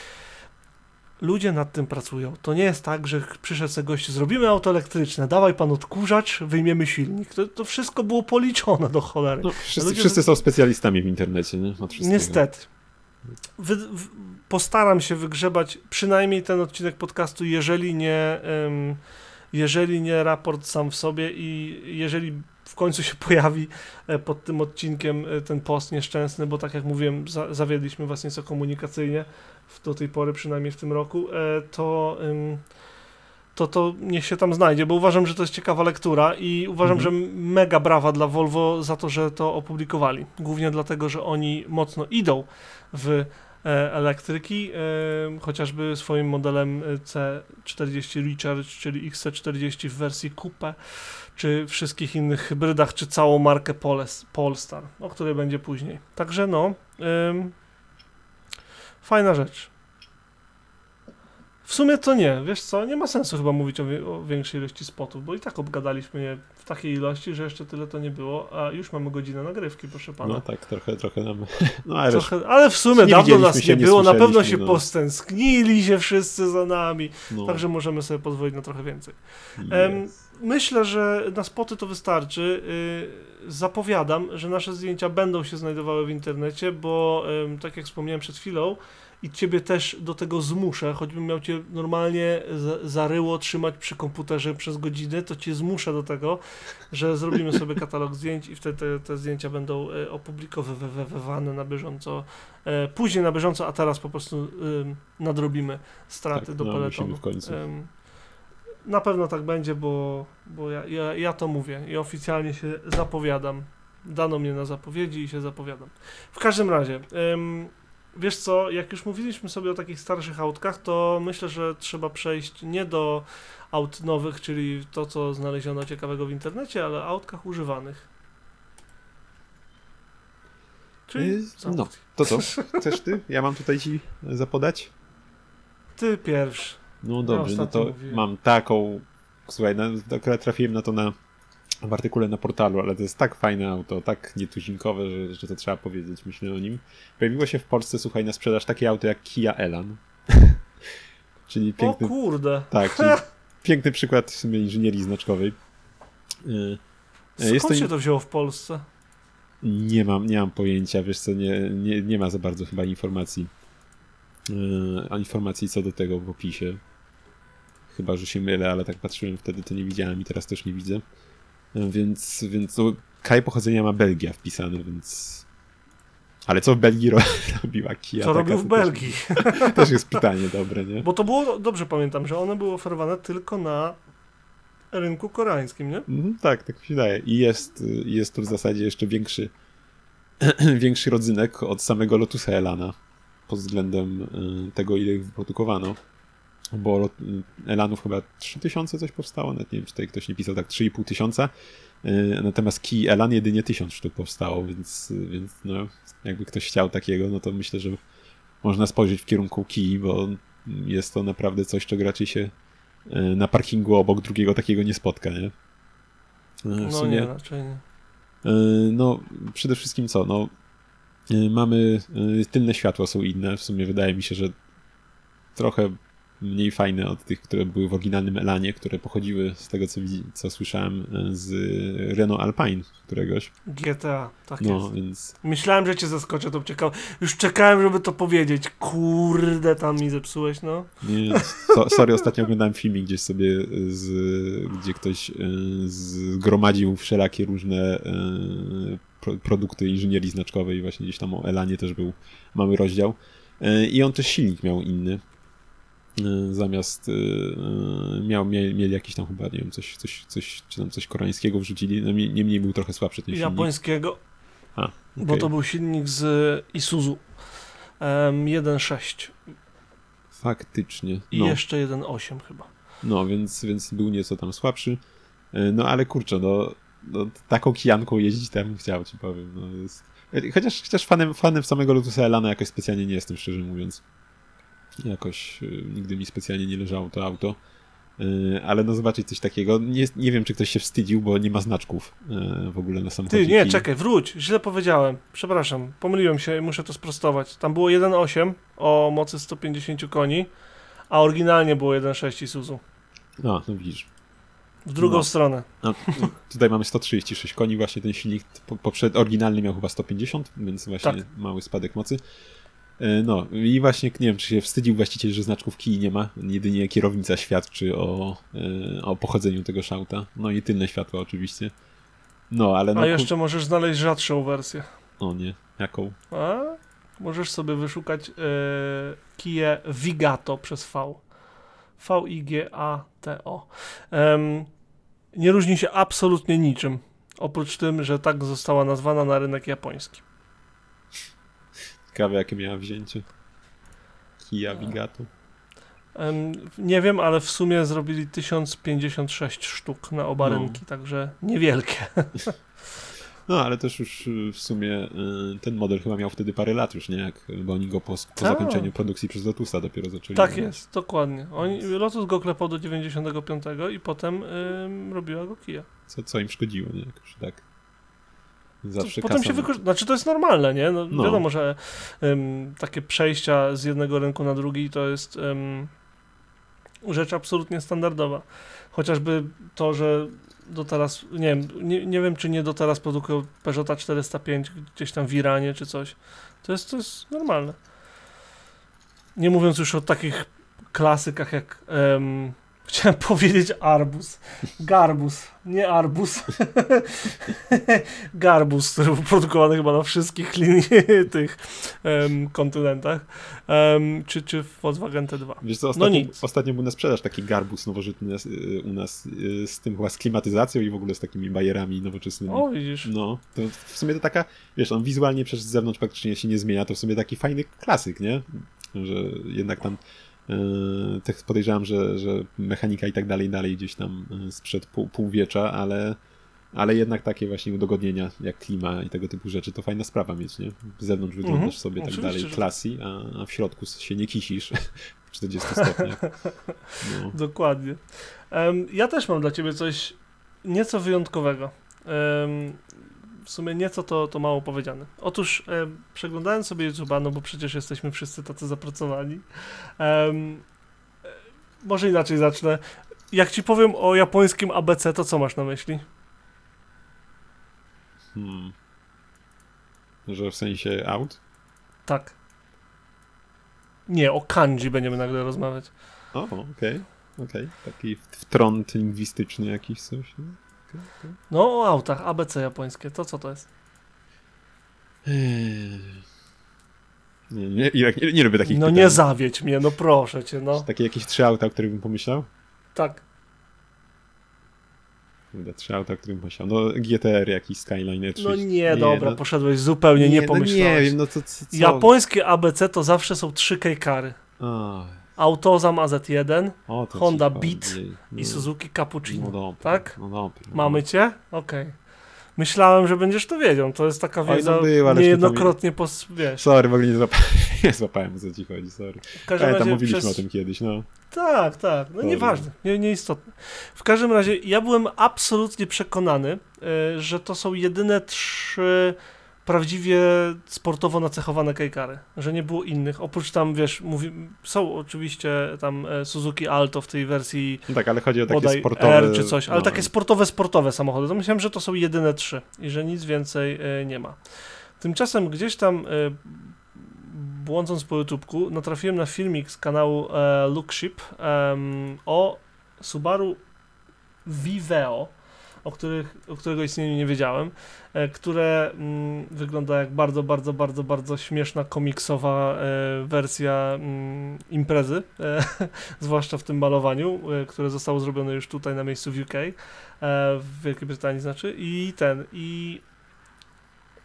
Ludzie nad tym pracują. To nie jest tak, że przyszedł sobie gość, zrobimy auto elektryczne, dawaj pan odkurzacz, wyjmiemy silnik. To, to wszystko było policzone do cholery. No, wszyscy, ludzie- wszyscy są specjalistami w internecie, nie? Niestety. Wy, w, postaram się wygrzebać przynajmniej ten odcinek podcastu, jeżeli nie, jeżeli nie raport sam w sobie i jeżeli w końcu się pojawi e, pod tym odcinkiem e, ten post nieszczęsny, bo tak jak mówiłem, za, zawiedliśmy was nieco komunikacyjnie w, do tej pory, przynajmniej w tym roku, e, to, to to niech się tam znajdzie, bo uważam, że to jest ciekawa lektura i uważam, Mhm. że mega brawa dla Volvo za to, że to opublikowali. Głównie dlatego, że oni mocno idą w elektryki, chociażby swoim modelem e, C40 Recharge, czyli XC40 w wersji Coupe, czy wszystkich innych hybrydach, czy całą markę Poles, Polestar, o której będzie później. Także no, ym, Fajna rzecz. W sumie to nie, wiesz co, nie ma sensu chyba mówić o, wie- o większej ilości spotów, bo i tak obgadaliśmy je w takiej ilości, że jeszcze tyle to nie było, a już mamy godzinę nagrywki, proszę pana. No tak, trochę, trochę nam... No ale wiesz, Trochę, ale w sumie dawno nas nie nie było, na pewno się no. postęsknili się wszyscy za nami, no, także możemy sobie pozwolić na trochę więcej. Myślę, że na spoty to wystarczy. Y, Zapowiadam, że nasze zdjęcia będą się znajdowały w internecie, bo tak jak wspomniałem przed chwilą, i ciebie też do tego zmuszę, choćbym miał cię normalnie za- zaryło trzymać przy komputerze przez godziny, to cię zmuszę do tego, że zrobimy sobie katalog zdjęć i wtedy te, te zdjęcia będą e, opublikowywane na bieżąco. E, Później na bieżąco, a teraz po prostu ym, nadrobimy straty Tak, do no, peletonu. w końcu. Na pewno tak będzie, bo, bo ja, ja, ja to mówię i oficjalnie się zapowiadam. Dano mnie na zapowiedzi i się zapowiadam. W każdym razie, em, wiesz co, jak już mówiliśmy sobie o takich starszych autkach, to myślę, że trzeba przejść nie do aut nowych, czyli to, co znaleziono ciekawego w internecie, ale autkach używanych. Czyli Y, co? No, to co? Chcesz ty? Ja mam tutaj ci zapodać? ty pierwszy. No dobrze, no ostatnio to mówiłem. mam taką. Słuchaj, no, akurat trafiłem na to na w artykule na portalu, ale to jest tak fajne auto, tak nietuzinkowe, że, że to trzeba powiedzieć, myślę o nim. Pojawiło się w Polsce, słuchaj, na sprzedaż takie auto jak Kia Elan. czyli O piękny, kurde. tak, czyli piękny przykład w sumie inżynierii znaczkowej. Y, y, Skąd Jest to się to wzięło w Polsce? Nie mam, nie mam pojęcia, wiesz co, nie, nie, nie ma za bardzo chyba informacji. Yy, a informacji co do tego w opisie. Chyba, że się mylę, ale tak patrzyłem wtedy, to nie widziałem i teraz też nie widzę. Więc, więc no, kraj pochodzenia ma Belgia wpisane, więc... Ale co w Belgii ro robiła Kia? Co robił w to też- Belgii? Też jest pytanie dobre, nie? Bo to było, dobrze pamiętam, że one były oferowane tylko na rynku koreańskim, nie? Mhm, tak, tak mi się wydaje. I jest, jest to w zasadzie jeszcze większy, większy rodzynek od samego Lotusa Elana pod względem y, tego, ile ich wyprodukowano. Bo Elanów chyba 3000 coś powstało, nawet nie wiem, czy tutaj ktoś nie pisał tak, 3,5 tysiąca. Y, Natomiast Key Elan jedynie 1000 sztuk powstało, więc, więc no, jakby ktoś chciał takiego, no to myślę, że można spojrzeć w kierunku Key, bo jest to naprawdę coś, czego raczej się y, na parkingu obok drugiego takiego nie spotka, nie? Y, W No sumie, nie, raczej nie. no przede wszystkim co, no mamy, tylne światła są inne, w sumie wydaje mi się, że trochę mniej fajne od tych, które były w oryginalnym Elanie, które pochodziły z tego, co, co słyszałem, y, z Renault Alpine któregoś, GTA, tak no jest. więc Myślałem, że cię zaskoczę, to czekał. Już czekałem, żeby to powiedzieć. Kurde, tam mi zepsułeś, no. Nie, so, sorry, ostatnio oglądałem filmik gdzieś sobie, z, gdzie ktoś y, zgromadził wszelakie różne pro, produkty inżynierii znaczkowej właśnie gdzieś tam o Elanie też był mały rozdział. I on też silnik miał inny. Y, Zamiast y, y, miał, mieli, mieli jakiś tam chyba, nie wiem, coś, coś, coś, czy tam coś koreańskiego wrzucili, no, nie- niemniej był trochę słabszy ten silnik. Japońskiego, A, bo okej. to był silnik z Isuzu. Um, 1.6 Faktycznie. i No. jeszcze 1.8 chyba. No, więc, więc był nieco tam słabszy. No ale kurczę, no, no taką kijanką jeździć tam chciał, ci powiem. No, jest... Chociaż, chociaż fanem, fanem samego Lotusa Elana jakoś specjalnie nie jestem, szczerze mówiąc. Jakoś y, nigdy mi specjalnie nie leżało to auto. Y, ale no zobaczyć coś takiego. Nie, nie wiem, czy ktoś się wstydził, bo nie ma znaczków y, w ogóle na samochodzie. Ty, nie, czekaj, wróć, źle powiedziałem. Przepraszam, pomyliłem się i muszę to sprostować. Tam było 1.8 o mocy 150 koni, a oryginalnie było 1.6 Isuzu. A, no widzisz. W drugą No. stronę. No, tutaj mamy 136 koni, właśnie ten silnik po- poprzed, oryginalny miał chyba 150, więc właśnie Tak. mały spadek mocy. E, No i właśnie nie wiem, czy się wstydził właściciel, że znaczków Kii nie ma. Jedynie kierownica świadczy o, e, o pochodzeniu tego szauta. No i tylne światła oczywiście. No, ale no... A jeszcze możesz znaleźć rzadszą wersję. O nie, jaką? A? Możesz sobie wyszukać e, Kia Vigato przez V. V-I-G-A-T-O. Nie różni się absolutnie niczym. Oprócz tym, że tak została nazwana na rynek japoński. Ciekawe jakie miała wzięcie. Kia Vigato. Em, nie wiem, ale w sumie zrobili 1056 sztuk na oba No. rynki, także niewielkie. No, ale też już w sumie y, ten model chyba miał wtedy parę lat już, nie? Jak, bo oni go po, po Tak. zakończeniu produkcji przez Lotusa dopiero zaczęli. Tak robić. jest, dokładnie. Oni, Lotus go klepał do 95 i potem ym, robiła go Kia. Co, co im szkodziło, nie? Jakoś tak. Zawsze Potem się wykorzysta. Znaczy to jest normalne, nie? No, No. Wiadomo, że ym, takie przejścia z jednego rynku na drugi to jest ym, rzecz absolutnie standardowa. Chociażby to, że do teraz, nie wiem, nie, nie wiem czy nie do teraz produkują Peugeota 405 gdzieś tam w Iranie czy coś. To jest, to jest normalne. Nie mówiąc już o takich klasykach jak em, chciałem powiedzieć arbus. Garbus, nie arbus. Garbus, który był produkowany chyba na wszystkich linii tych em, kontynentach. Em, czy, czy w Volkswagen T2. Wiesz co, ostatnio, nic. ostatnio był na sprzedaż taki garbus nowożytny y, u nas y, z tym chyba z klimatyzacją i w ogóle z takimi bajerami nowoczesnymi. O, widzisz. No, to w sumie to taka, wiesz, on wizualnie przez zewnątrz praktycznie się nie zmienia, to w sumie taki fajny klasyk, nie? Że jednak tam tak podejrzewam, że, że mechanika i tak dalej, dalej gdzieś tam e, sprzed pół, półwiecza, ale, ale jednak takie właśnie udogodnienia jak klima i tego typu rzeczy, to fajna sprawa mieć, nie? Z zewnątrz wyglądasz Mhm, sobie tak dalej klasy, a, a w środku się nie kisisz w 40 stopniach. No. Dokładnie. Em, ja też mam dla ciebie coś nieco wyjątkowego. Em, w sumie nieco to, to mało powiedziane. Otóż em, przeglądałem sobie YouTube'a, no bo przecież jesteśmy wszyscy tacy zapracowani. E, może inaczej zacznę. Jak ci powiem o japońskim ABC, to co masz na myśli? Hmm. Że w sensie out? Tak. Nie, o kanji będziemy nagle rozmawiać. O, okej, okej. Taki wtrąd lingwistyczny jakiś coś. nie? No, o autach, ABC japońskie, to co to jest? Eee. Nie, nie, nie, nie lubię takich No pytań. nie zawiedź mnie, no proszę cię, no. Takie jakieś trzy auta, o których bym pomyślał? Tak. Kurde, Trzy auta, o których bym pomyślał. No GTR jakiś, Skyline 3. No nie, dobra, poszedłeś zupełnie, nie, no pomyślałeś. nie wiem, no co, co, co? Japońskie ABC to zawsze są trzy kejkary. A, Autozam AZ1 o, Honda Beat. No, i Suzuki Cappuccino. No dobra, tak? No dobra. Mamy cię? Okej. Myślałem, że będziesz to wiedział. To jest taka Oj, no wiedza był, ale niejednokrotnie pos... wiesz. Sorry, w ogóle nie złapałem, nie złapałem o co ci chodzi, sorry. W każdym Ale tam razie mówiliśmy przez... o tym kiedyś, no. Tak, tak. No Dobra. nieważne, nie, nieistotne. W każdym razie ja byłem absolutnie przekonany, y, że to są jedyne trzy prawdziwie sportowo nacechowane kejkary, że nie było innych. Oprócz tam, wiesz, mówi, są oczywiście tam e, Suzuki Alto w tej wersji no tak, ale chodzi o takie sportowe... R czy coś, ale no. takie sportowe, sportowe samochody. To myślałem, że to są jedyne trzy i że nic więcej e, nie ma. Tymczasem gdzieś tam e, błądząc po YouTubeku natrafiłem na filmik z kanału e, Lookship o Subaru Viveo, o, których, o którego istnieniu nie wiedziałem, e, które mm, wygląda jak bardzo, bardzo, bardzo, bardzo śmieszna, komiksowa e, wersja mm, imprezy, e, zwłaszcza w tym malowaniu, e, które zostało zrobione już tutaj na miejscu w UK, e, w Wielkiej Brytanii znaczy, i ten, i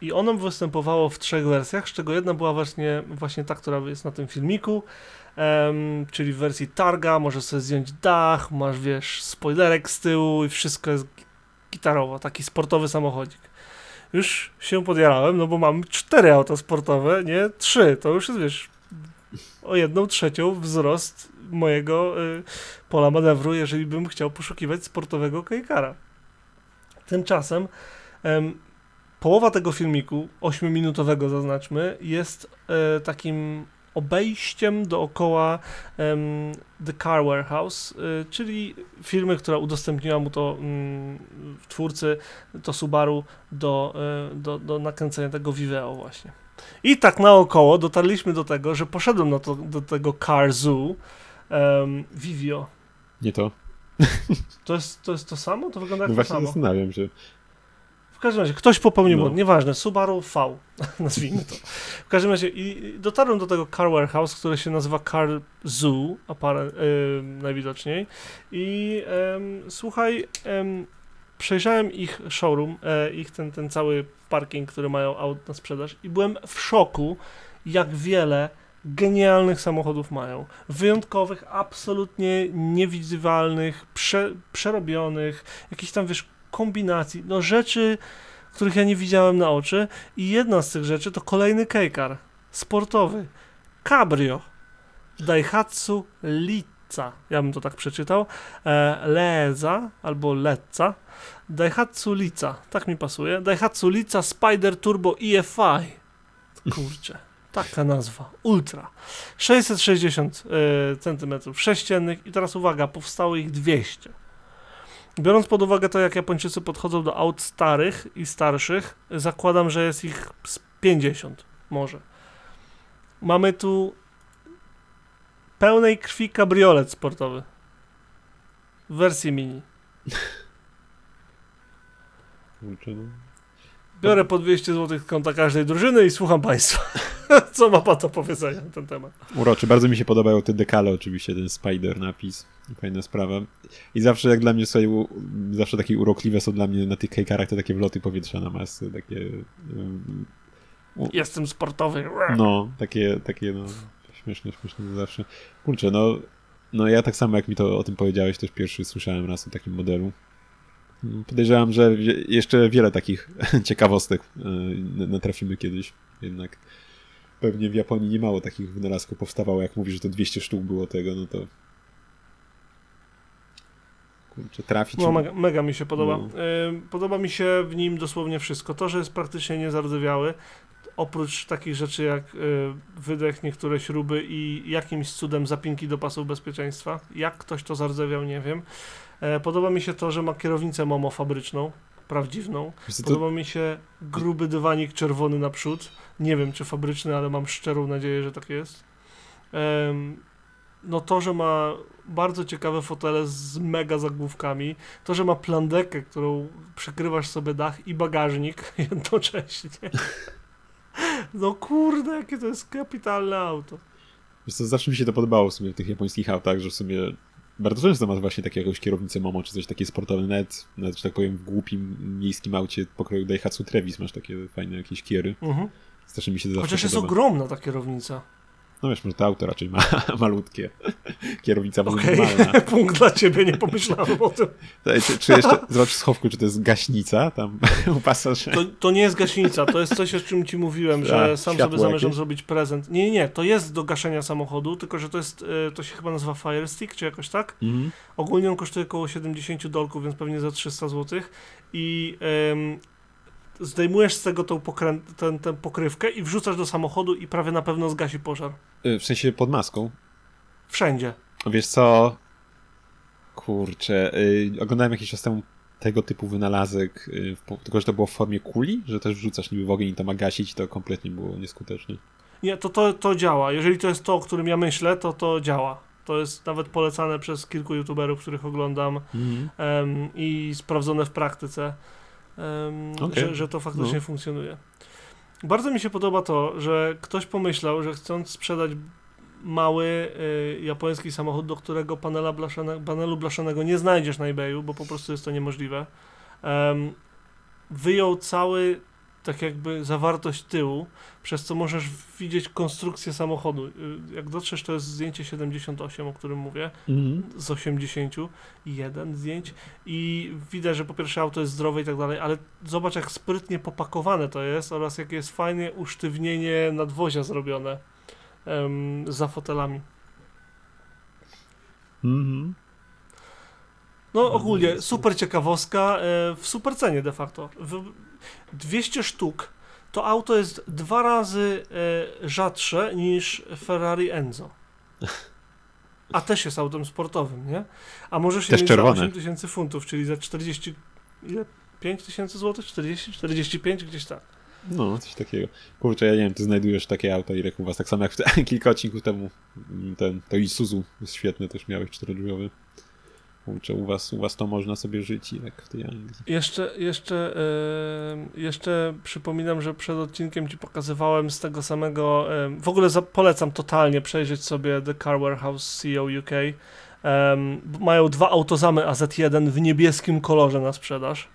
i ono występowało w trzech wersjach, z czego jedna była właśnie, właśnie ta, która jest na tym filmiku, em, czyli w wersji targa, możesz sobie zdjąć dach, masz, wiesz, spoilerek z tyłu i wszystko jest gitarowo, taki sportowy samochodzik. Już się podjarałem, no bo mam cztery auta sportowe, nie trzy, to już jest, wiesz, o jedną trzecią wzrost mojego y, pola manewru, jeżeli bym chciał poszukiwać sportowego kajkara. Tymczasem em, połowa tego filmiku, 8-minutowego zaznaczmy, jest e, takim obejściem dookoła em, The Car Warehouse, e, czyli firmy, która udostępniła mu to mm, twórcy, to Subaru do, e, do, do nakręcenia tego Viveo właśnie. I tak naokoło dotarliśmy do tego, że poszedłem na to, do tego Car Zoo um, Vivio. Nie to. To jest, to jest to samo? To wygląda jak No to właśnie samo. zastanawiam się. W każdym razie, ktoś popełnił No. błąd, nieważne, Subaru V, nazwijmy to. W każdym razie, i, dotarłem do tego Car Warehouse, które się nazywa Car Zoo, apare, y, najwidoczniej. I em, słuchaj, em, przejrzałem ich showroom, e, ich ten, ten cały parking, który mają aut na sprzedaż i byłem w szoku, jak wiele genialnych samochodów mają. Wyjątkowych, absolutnie niewidywalnych, prze, przerobionych, jakichś tam, wiesz, kombinacji, no rzeczy, których ja nie widziałem na oczy i jedna z tych rzeczy to kolejny kejkar sportowy. Cabrio. Daihatsu Lica. Ja bym to tak przeczytał. E, Leza albo Lecca. Daihatsu Lica. Tak mi pasuje. Daihatsu Lica Spider Turbo EFI. Kurczę. Taka nazwa. Ultra. 660 e, centymetrów sześciennych i teraz uwaga, powstało ich 200. Biorąc pod uwagę to, jak Japończycy podchodzą do aut starych i starszych, zakładam, że jest ich z 50 może. Mamy tu pełnej krwi kabriolet sportowy. W wersji mini. Kurczę, no. Biorę po 200 zł z konta każdej drużyny i słucham Państwa. Co ma Pan do powiedzenia na ten temat? Uroczy. Bardzo mi się podobają te dekale oczywiście, ten spider napis. Fajna sprawa. I zawsze jak dla mnie sobie, u- zawsze takie urokliwe są dla mnie na tych kejkarach te takie wloty powietrza na masy, takie ym, Jestem sportowy. no, takie, takie no, śmieszne, śmieszne zawsze. Kurczę, no, no ja tak samo jak mi to o tym powiedziałeś, też pierwszy słyszałem raz o takim modelu. Podejrzewam, że jeszcze wiele takich ciekawostek yy, natrafimy kiedyś, jednak pewnie w Japonii nie mało takich wynalazków powstawało, jak mówisz, że to 200 sztuk było tego, no to kurczę, trafić. No, mega, mega mi się podoba. No. Ym, Podoba mi się w nim dosłownie wszystko. To, że jest praktycznie niezardzewiały, oprócz takich rzeczy jak y, wydech, niektóre śruby i jakimś cudem zapinki do pasów bezpieczeństwa. Jak ktoś to zardzewiał, nie wiem. E, Podoba mi się to, że ma kierownicę Momo fabryczną, Podoba mi się gruby dywanik czerwony naprzód. Nie wiem, czy fabryczny, ale mam szczerą nadzieję, że tak jest. No to, że ma bardzo ciekawe fotele z mega zagłówkami, to, że ma plandekę, którą przykrywasz sobie dach i bagażnik jednocześnie. No kurde, jakie to jest kapitalne auto. wiesz co, zawsze mi się to podobało w sumie w tych japońskich autach, że w sumie bardzo często masz właśnie takie jakąś kierownicę Momo, czy coś takie sportowe, nawet, nawet, że tak powiem, w głupim miejskim aucie pokroju Daihatsu Trevis masz takie fajne jakieś kiery. Mhm. Strasznie mi się to Chociaż jest podoba. ogromna ta kierownica. No wiesz, może to auto raczej ma malutkie. Kierownica może Okej, normalna. punkt dla ciebie, nie pomyślałem o tym. Czy, czy jeszcze, zobacz w schowku, czy to jest gaśnica tam u pasażera. To, to nie jest gaśnica, to jest coś, o czym ci mówiłem, że A, sam sobie zamierzam jakieś? zrobić prezent. Nie, nie, nie, to jest do gaszenia samochodu, tylko że to jest, e, to się chyba nazywa Fire Stick, czy jakoś tak. Mhm. Ogólnie on kosztuje około 70 dolków, więc pewnie za 300 zł. I em, zdejmujesz z tego tą, pokrę- ten, tę pokrywkę i wrzucasz do samochodu i prawie na pewno zgasi pożar. Y, W sensie pod maską. Wszędzie. Wiesz co? Kurczę, y, oglądałem jakiś czas temu tego typu wynalazek, y, po- tylko że to było w formie kuli, że też wrzucasz niby w ogień i to ma gasić, to kompletnie było nieskuteczne. Nie, to, to, to działa. Jeżeli to jest to, o którym ja myślę, to to działa. To jest nawet polecane przez kilku youtuberów, których oglądam. em, i sprawdzone w praktyce, em, Okej. że, że to faktycznie No. funkcjonuje. Bardzo mi się podoba to, że ktoś pomyślał, że chcąc sprzedać mały y, japoński samochód, do którego panela blaszane, panelu blaszanego nie znajdziesz na eBayu, bo po prostu jest to niemożliwe, em, wyjął cały tak jakby zawartość tyłu, przez co możesz widzieć konstrukcję samochodu. Y, Jak dotrzesz, to jest zdjęcie 78, o którym mówię Mhm. z 81 zdjęć i widać, że po pierwsze auto jest zdrowe i tak dalej, ale zobacz jak sprytnie popakowane to jest oraz jakie jest fajnie usztywnienie nadwozia zrobione em, za fotelami. Mhm. No ogólnie super ciekawostka e, w super cenie de facto. W 200 sztuk to auto jest dwa razy e, rzadsze niż Ferrari Enzo. A też jest autem sportowym, nie? A może się Też mieć za czerwone. 8 tysięcy funtów, czyli za 40, ile? 5 tysięcy złotych? 40? 45? Gdzieś tak. No, coś takiego. Kurczę, ja nie wiem, ty znajdujesz takie auta, ile u was, tak samo jak w te, kilka odcinków temu mm, ten, to Isuzu jest świetne, też miałeś czterodrzwiowy. Kurczę, u was, u was to można sobie żyć jak w tej Anglii. Jeszcze, jeszcze, jeszcze przypominam, że przed odcinkiem ci pokazywałem z tego samego. W ogóle polecam totalnie przejrzeć sobie The Car Warehouse CEO UK. Mają dwa autozamy AZ1 w niebieskim kolorze na sprzedaż.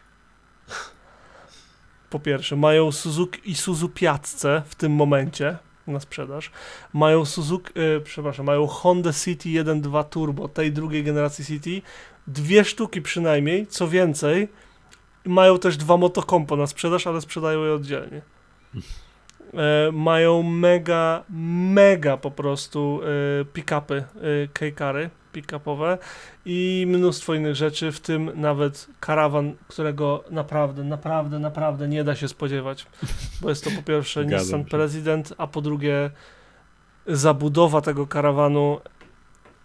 Po pierwsze, mają Suzuki Isuzu Piazze w tym momencie na sprzedaż. Mają Suzuki, e, przepraszam, mają Honda City 1.2 Turbo tej drugiej generacji City. Dwie sztuki przynajmniej, co więcej, mają też dwa motokompo na sprzedaż, ale sprzedają je oddzielnie. E, mają mega, mega po prostu e, pick-upy, e, pick-upowe i mnóstwo innych rzeczy, w tym nawet karawan, którego naprawdę, naprawdę, naprawdę nie da się spodziewać. Bo jest to po pierwsze Nissan się. President, a po drugie zabudowa tego karawanu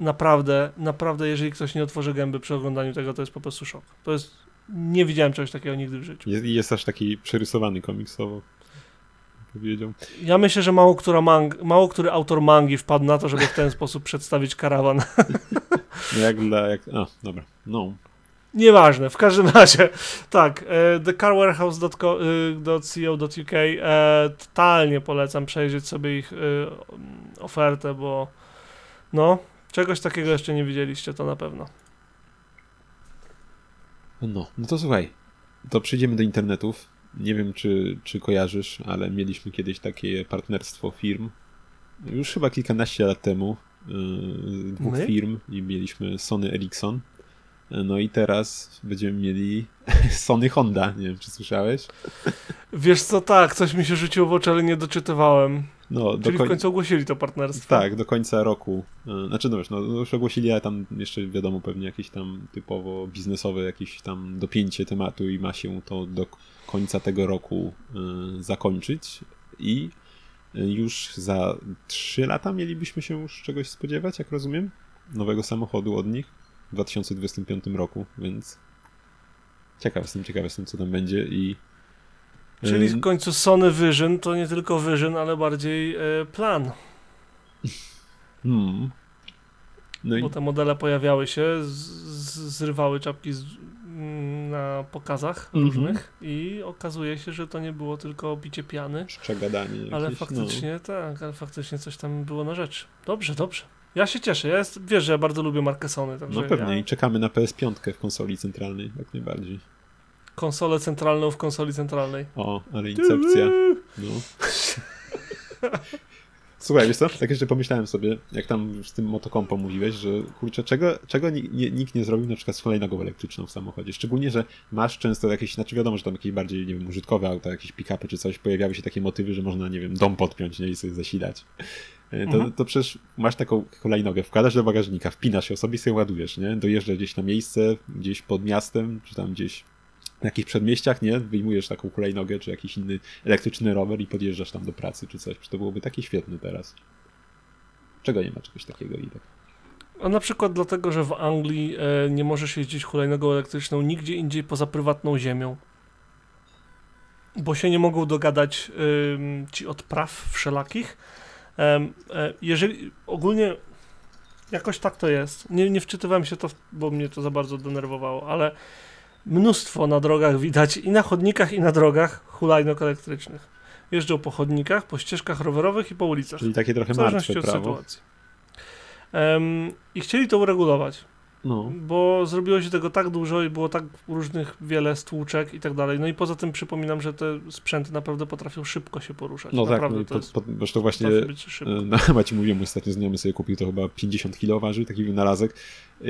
naprawdę, naprawdę, jeżeli ktoś nie otworzy gęby przy oglądaniu tego, to jest po prostu szok. To jest, nie widziałem czegoś takiego nigdy w życiu. Jest, jest aż taki przerysowany komiksowo. Powiedział. Ja myślę, że mało, która mang- mało który autor mangi wpadł na to, żeby w ten sposób przedstawić karawan. Jak dla. Jak, a, dobra. No. Nieważne, w każdym razie, tak, e, thecarwarehouse.co.uk e, totalnie polecam przejrzeć sobie ich e, ofertę, bo no, czegoś takiego jeszcze nie widzieliście, to na pewno. No, no to słuchaj. To przejdziemy do internetów. Nie wiem, czy, czy kojarzysz, ale mieliśmy kiedyś takie partnerstwo firm. Już chyba kilkanaście lat temu. Yy, dwóch My? firm i mieliśmy Sony Ericsson. No i teraz będziemy mieli Sony Honda. Nie wiem, czy słyszałeś? Wiesz co, tak, coś mi się rzuciło w oczy, ale nie doczytywałem. No, do Czyli w koń- końcu ogłosili to partnerstwo. Tak, do końca roku. E, Znaczy, no wiesz, no, już ogłosili, ale tam jeszcze wiadomo, pewnie jakieś tam typowo biznesowe, jakieś tam dopięcie tematu i ma się to do końca tego roku e, zakończyć. I e, już za 3 lata mielibyśmy się już czegoś spodziewać, jak rozumiem? Nowego samochodu od nich w 2025 roku, więc ciekaw jestem, ciekaw jestem, co tam będzie i Czyli e, w końcu Sony Vision to nie tylko Vision, ale bardziej plan. hmm. No i Bo te modele pojawiały się, z, z, zrywały czapki z, mm, na pokazach Mhm. różnych i okazuje się, że to nie było tylko bicie piany, szczegadanie jakieś, ale no. faktycznie tak, ale faktycznie coś tam było na rzecz. Dobrze, dobrze. Ja się cieszę, ja jest, wiesz, że ja bardzo lubię markę Sony, No pewnie ja i czekamy na PS5 w konsoli centralnej, jak najbardziej. konsolę centralną w konsoli centralnej. O, ale incepcja. No. Słuchaj, wiesz co? Tak jeszcze pomyślałem sobie, jak tam z tym motokompo mówiłeś, że kurczę, czego, czego nie, nikt nie zrobił na przykład z hulajnogą elektryczną w samochodzie? Szczególnie, że masz często jakieś, znaczy wiadomo, że tam jakieś bardziej, nie wiem, użytkowe auta, jakieś pick-upy czy coś, pojawiały się takie motywy, że można, nie wiem, dom podpiąć nie, i sobie zasilać. E, To, Mhm. to przecież masz taką hulajnogę, wkładasz do bagażnika, wpinasz ją sobie i sobie ładujesz, nie? Dojeżdżasz gdzieś na miejsce, gdzieś pod miastem, czy tam gdzieś w jakichś przedmieściach, nie? Wyjmujesz taką hulajnogę, czy jakiś inny elektryczny rower i podjeżdżasz tam do pracy, czy coś. Przecież to byłoby takie świetne teraz. Czego nie ma czegoś takiego i tak? A na przykład dlatego, że w Anglii e, nie możesz jeździć hulajnogą elektryczną nigdzie indziej poza prywatną ziemią. Bo się nie mogą dogadać ci od praw wszelakich. E, jeżeli ogólnie jakoś tak to jest. Nie, nie wczytywałem się to, bo mnie to za bardzo denerwowało, ale mnóstwo na drogach widać i na chodnikach, i na drogach hulajnog elektrycznych. Jeżdżą po chodnikach, po ścieżkach rowerowych i po ulicach. Czyli takie trochę W martwe zależności od prawo. sytuacji. Em, I chcieli to uregulować, No. bo zrobiło się tego tak dużo i było tak różnych wiele stłuczek i tak dalej. No i poza tym przypominam, że te sprzęty naprawdę potrafią szybko się poruszać. No tak, naprawdę no i to to właśnie e, na Macie mówiłem, ostatnio znajomy sobie kupił to chyba 50 kg waży, taki wynalazek e,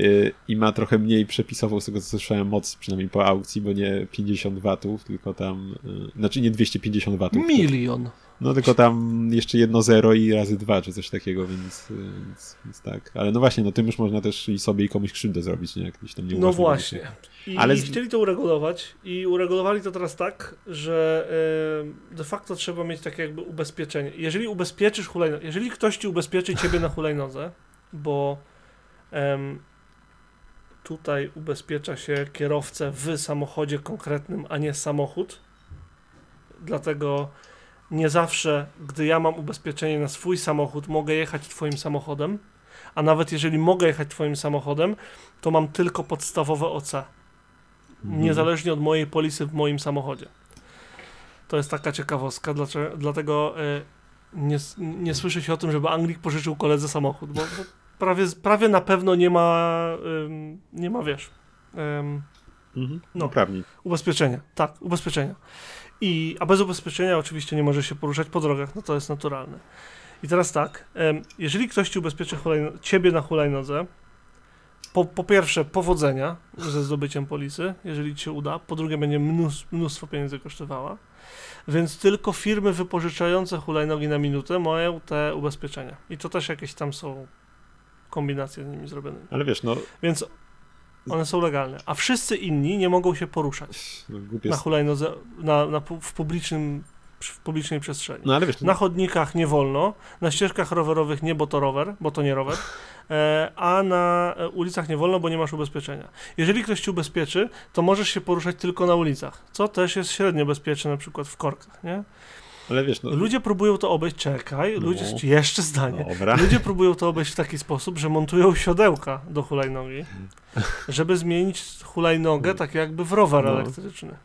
i ma trochę mniej przepisową, z tego co słyszałem, moc, przynajmniej po aukcji, bo nie 50 watów, tylko tam, e, znaczy nie 250 watów. Milion. No tylko tam jeszcze jedno zero i razy dwa, czy coś takiego, więc, y, więc, więc tak. Ale no właśnie, no tym już można też i sobie i komuś krzywdę zrobić, nie? Jak gdzieś tam nie No właśnie. I Ale z- chcieli to uregulować i uregulowali to teraz tak, że e, de facto trzeba mieć takie jakby ubezpieczenie. Jeżeli ubezpieczysz hulajnogę, jeżeli ktoś ci ubezpieczy ciebie na hulajnodze, bo em, tutaj ubezpiecza się kierowcę w samochodzie konkretnym, a nie samochód, dlatego nie zawsze, gdy ja mam ubezpieczenie na swój samochód, mogę jechać twoim samochodem, a nawet jeżeli mogę jechać twoim samochodem, to mam tylko podstawowe OC, Mhm. niezależnie od mojej polisy w moim samochodzie. To jest taka ciekawostka, dlaczego, dlatego y, nie, nie słyszy się o tym, żeby Anglik pożyczył koledze samochód, bo, bo prawie, prawie na pewno nie ma, ym, nie ma wiesz, ym, Mhm. No. Prawnik. ubezpieczenia. Tak, ubezpieczenia. I, a bez ubezpieczenia oczywiście nie może się poruszać po drogach, no to jest naturalne. I teraz tak, jeżeli ktoś ci ubezpieczy hulajno- ciebie na hulajnodze, po, po pierwsze, powodzenia ze zdobyciem polisy, jeżeli ci się uda. Po drugie, będzie mnóstwo, mnóstwo pieniędzy kosztowała. Więc tylko firmy wypożyczające hulajnogi na minutę mają te ubezpieczenia. I to też jakieś tam są kombinacje z nimi zrobione. Ale wiesz, no, Więc one są legalne. A wszyscy inni nie mogą się poruszać no na hulajnodze na, na, w, publicznym, w publicznej przestrzeni. No ale wiesz, Na chodnikach nie wolno, na ścieżkach rowerowych nie, bo to rower, bo to nie rower, e, a na e, ulicach nie wolno, bo nie masz ubezpieczenia. Jeżeli ktoś ci ubezpieczy, to możesz się poruszać tylko na ulicach, co też jest średnio bezpieczne na przykład w korkach, nie? Ale wiesz, no, Ludzie próbują to obejść, czekaj, No. ludzie, jeszcze zdanie. dobra. Ludzie próbują to obejść w taki sposób, że montują siodełka do hulajnogi, żeby zmienić hulajnogę tak jakby w rower No. elektryczny.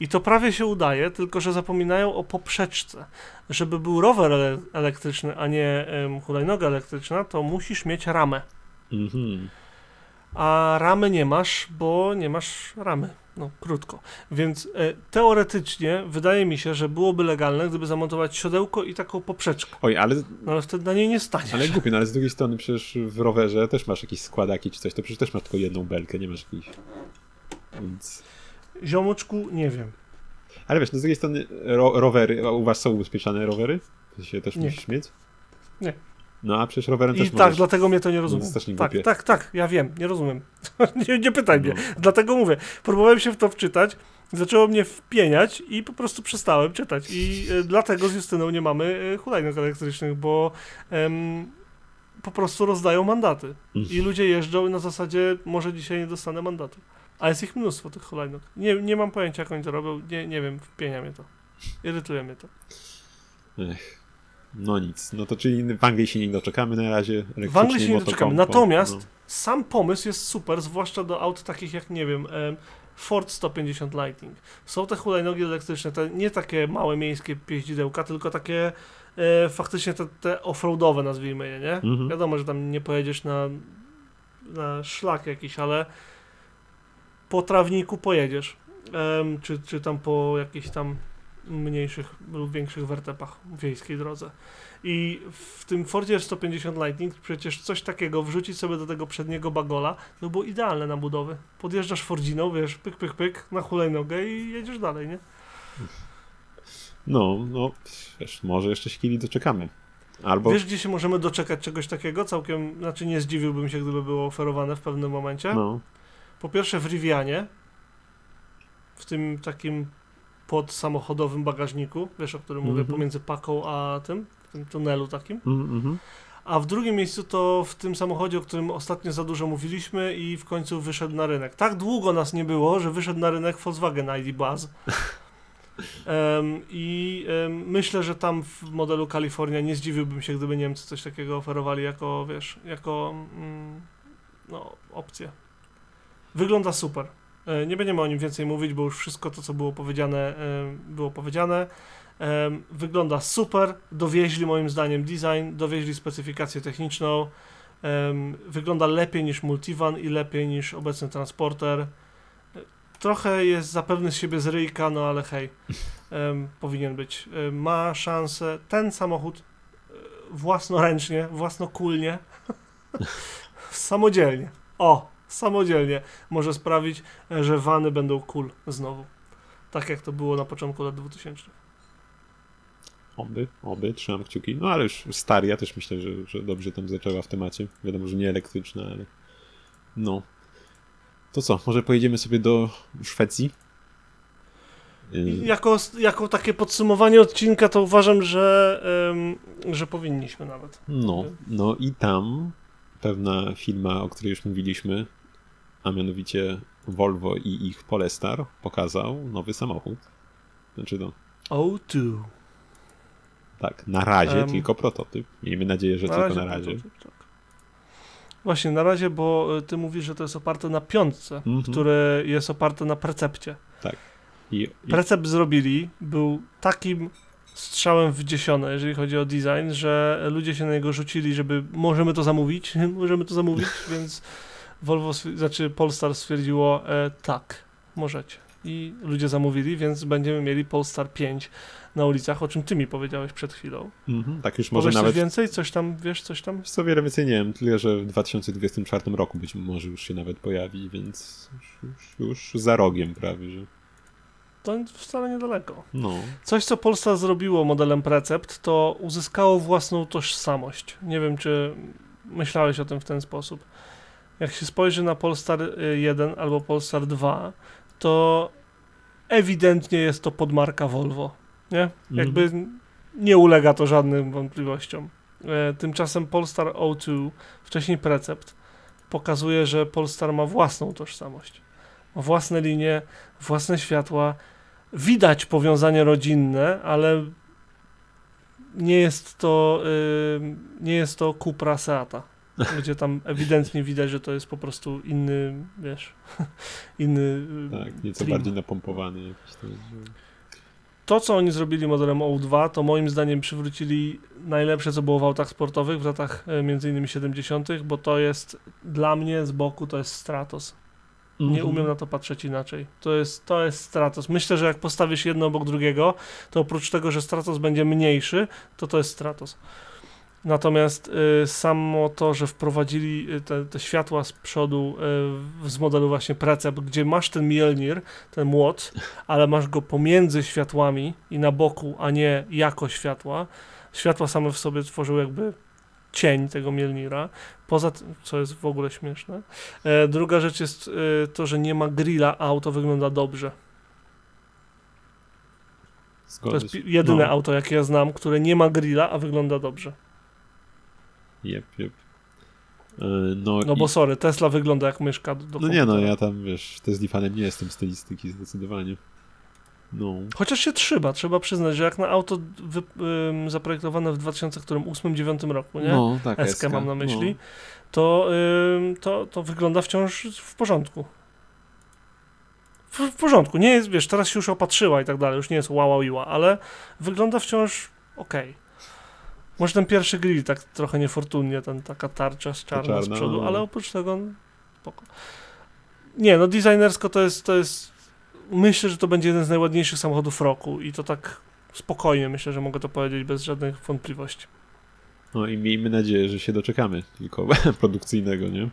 I to prawie się udaje, tylko że zapominają o poprzeczce. Żeby był rower ele- elektryczny, a nie em, hulajnoga elektryczna, to musisz mieć ramę. Mhm. A ramy nie masz, bo nie masz ramy. No, krótko. Więc e, teoretycznie wydaje mi się, że byłoby legalne, gdyby zamontować siodełko i taką poprzeczkę. Oj, ale, No ale wtedy na niej nie staniesz. ale głupie, no ale z drugiej strony przecież w rowerze też masz jakieś składaki czy coś, to przecież też masz tylko jedną belkę, nie masz jakiejś. Więc... Ziomuczku, nie wiem. Ale wiesz, no z drugiej strony ro rowery, u was są ubezpieczane rowery? To się też Nie. musisz mieć? Nie. No a przecież rowerem I też tak, możesz. dlatego mnie to nie rozumiem. No, tak, tak, tak, ja wiem, nie rozumiem. nie, nie pytaj mnie. No. Dlatego mówię, próbowałem się w to wczytać, zaczęło mnie wpieniać i po prostu przestałem czytać. I e, dlatego z Justyną nie mamy e, hulajnóg elektrycznych, bo em, po prostu rozdają mandaty. I ludzie jeżdżą na zasadzie, może dzisiaj nie dostanę mandatu. A jest ich mnóstwo, tych hulajnóg. Nie, nie mam pojęcia, jak oni to robią, nie, nie wiem, wpienia mnie to. Irytuje mnie to. Ech. No nic, no to czyli w Anglii się nie doczekamy na razie. W Anglii się nie doczekamy. Natomiast no. sam pomysł jest super, zwłaszcza do aut takich jak, nie wiem, em, Ford 150 Lightning. Są te hulajnogi elektryczne, te nie takie małe miejskie pieździdełka, tylko takie e, faktycznie te, te offroadowe, nazwijmy je, nie? Mhm. Wiadomo, że tam nie pojedziesz na, na szlak jakiś, ale po trawniku pojedziesz. Em, czy, czy tam po jakichś tam mniejszych lub większych wertepach w wiejskiej drodze. I w tym Fordzie 150 Lightning przecież coś takiego wrzucić sobie do tego przedniego bagola, to było idealne na budowy. Podjeżdżasz Fordziną, wiesz, pyk, pyk, pyk, na hulajnogę i jedziesz dalej, nie? No, no, wiesz, może jeszcze się doczekamy. Albo, Wiesz, gdzie się możemy doczekać czegoś takiego? Całkiem, znaczy nie zdziwiłbym się, gdyby było oferowane w pewnym momencie. no, Po pierwsze w Rivianie, w tym takim podsamochodowym bagażniku, wiesz o którym mówię, Mhm. pomiędzy paką a tym, w tym tunelu takim. mhm, mhm. A w drugim miejscu to w tym samochodzie, o którym ostatnio za dużo mówiliśmy i w końcu wyszedł na rynek. Tak długo nas nie było, że wyszedł na rynek Volkswagen ID Buzz. Em, I em, myślę, że tam w modelu Kalifornia nie zdziwiłbym się, gdyby Niemcy coś takiego oferowali jako, wiesz, jako mm, no, opcję. Wygląda super. E, Nie będziemy o nim więcej mówić, bo już wszystko to, co było powiedziane, e, było powiedziane. Em, Wygląda super. Dowieźli moim zdaniem design, dowieźli specyfikację techniczną. Wygląda lepiej niż Multivan i lepiej niż obecny transporter. E, Trochę jest zapewny z siebie z ryjka, no ale hej, powinien być. E, Ma szansę ten samochód e, własnoręcznie, własnokulnie, samodzielnie. O, samodzielnie może sprawić, że wany będą cool znowu. Tak jak to było na początku lat 2000. Oby, oby, trzymam kciuki. No ale już stary, ja też myślę, że, że dobrze tam zaczęła w temacie. Wiadomo, że nie elektryczna, ale no. To co, może pojedziemy sobie do Szwecji? Yy, Jako, jako takie podsumowanie odcinka to uważam, że, że powinniśmy nawet. No, no i tam pewna firma, o której już mówiliśmy, a mianowicie Volvo i ich Polestar pokazał nowy samochód. Znaczy no, O2. tak, na razie Em, tylko prototyp. Miejmy nadzieję, że tylko na razie. tak. Właśnie, na razie, bo y, ty mówisz, że to jest oparte na piątce, Mhm. które jest oparte na precepcie. I, i, Precept zrobili, był takim strzałem w dziesione, jeżeli chodzi o design, że ludzie się na niego rzucili, żeby możemy to zamówić, możemy to zamówić, więc Volvo, znaczy Polestar stwierdziło e, tak, możecie. I ludzie zamówili, więc będziemy mieli Polestar 5 na ulicach, o czym ty mi powiedziałeś przed chwilą. Mhm, tak już może nawet... coś więcej? Coś tam, wiesz, coś tam? Wiesz Co wiele więcej nie wiem, tyle że w 2024 roku być może już się nawet pojawi, więc już, już, już za rogiem prawie, że To wcale niedaleko. no. Coś, co Polsat zrobiło modelem Precept, to uzyskało własną tożsamość. Nie wiem, czy myślałeś o tym w ten sposób. Jak się spojrzy na Polstar y, 1 albo Polstar 2, to ewidentnie jest to podmarka Volvo. Nie? Jakby nie ulega to żadnym wątpliwościom. E, Tymczasem Polestar O2, wcześniej Precept, pokazuje, że Polestar ma własną tożsamość. Ma własne linie, własne światła. Widać powiązanie rodzinne, ale nie jest to, y, nie jest to Cupra Seata, gdzie tam ewidentnie widać, że to jest po prostu inny, wiesz, inny y, Tak, nieco trim. bardziej napompowany jakiś ten. to, co oni zrobili modelem O2, to moim zdaniem przywrócili najlepsze, co było w autach sportowych w latach e, między innymi 70., bo to jest dla mnie z boku to jest Stratos. Nie Mhm. umiem na to patrzeć inaczej. To jest, to jest Stratos. Myślę, że jak postawisz jedno obok drugiego, to oprócz tego, że Stratos będzie mniejszy, to to jest Stratos. Natomiast y, samo to, że wprowadzili y, te, te światła z przodu y, z modelu właśnie Precept, gdzie masz ten Mjolnir, ten młot, ale masz go pomiędzy światłami i na boku, a nie jako światła. Światła same w sobie tworzyły jakby cień tego Mjolnira. Poza tym, co jest w ogóle śmieszne. E, druga rzecz jest e, to, że nie ma grilla, a auto wygląda dobrze. To Zgodzę jest jedyne no. auto, jakie ja znam, które nie ma grilla, a wygląda dobrze. Jep, jep. E, No, No i... bo sorry, Tesla wygląda jak myszka do, do no nie no, ja tam wiesz, Tesla fanem nie jestem stylistyki zdecydowanie. No, Chociaż się trzeba, trzeba przyznać, że jak na auto wy, ym, zaprojektowane w 2008-2009 roku, nie? no tak, Eskę mam na myśli, No. to, ym, to, to wygląda wciąż w porządku. W, w porządku, nie jest, wiesz, teraz się już opatrzyła i tak dalej, już nie jest wow, wow, iła, ale wygląda wciąż okej. Może ten pierwszy grill tak trochę niefortunnie, ten, taka tarcza z czarna z przodu, no. ale oprócz tego spoko. Nie, no designersko to jest, to jest, myślę, że to będzie jeden z najładniejszych samochodów roku i to tak spokojnie myślę, że mogę to powiedzieć bez żadnych wątpliwości. no i miejmy nadzieję, że się doczekamy tylko produkcyjnego, nie?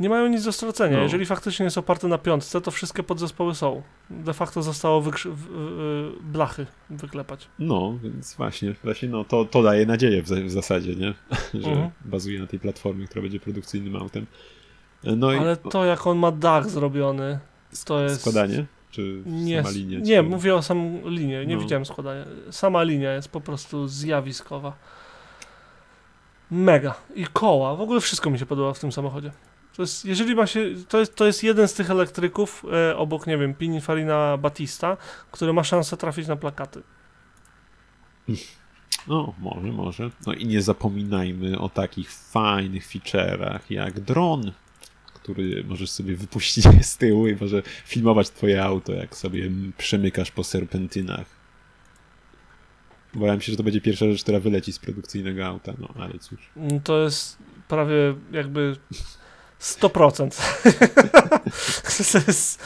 Nie mają nic do stracenia. No. Jeżeli faktycznie jest oparte na piątce, to wszystkie podzespoły są. De facto zostało wykrzy- w, w, blachy wyklepać. No, więc właśnie, właśnie no, to, to daje nadzieję w, w zasadzie, nie? że Mhm. bazuje na tej platformie, która będzie produkcyjnym autem. No i Ale to jak on ma dach zrobiony, to jest... składanie? Czy Nie, sama linia? nie czy... mówię o samą linię, nie No. widziałem składania. Sama linia jest po prostu zjawiskowa. Mega. I koła, w ogóle wszystko mi się podoba w tym samochodzie. To jest, jeżeli ma się, to jest, to jest jeden z tych elektryków e, obok, nie wiem, Pininfarina Batista, który ma szansę trafić na plakaty. No, może, może. No i nie zapominajmy o takich fajnych feature'ach jak dron, który możesz sobie wypuścić z tyłu i może filmować twoje auto, jak sobie przemykasz po serpentynach. Bałem się, że to będzie pierwsza rzecz, która wyleci z produkcyjnego auta, no ale cóż. Mm, To jest prawie jakby 100%. to jest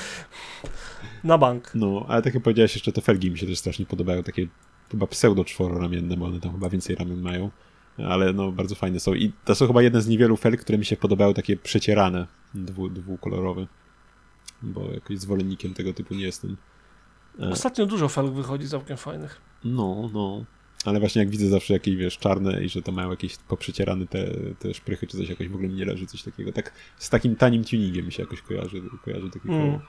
na bank. No, ale tak jak powiedziałeś, jeszcze te felgi mi się też strasznie podobają, takie chyba pseudo czwororamienne, bo one tam chyba więcej ramion mają, ale no bardzo fajne są. I to są chyba jedne z niewielu felg, które mi się podobały, takie przecierane, dwu, dwukolorowe, bo jakoś zwolennikiem tego typu nie jestem. E, Ostatnio dużo felg wychodzi całkiem fajnych. No, no. Ale właśnie jak widzę zawsze jakieś, wiesz, czarne i że to mają jakieś poprzecierane te, te szprychy czy coś, jakoś w ogóle mi nie leży coś takiego. Tak z takim tanim tuningiem mi się jakoś kojarzy, kojarzy takie Mm.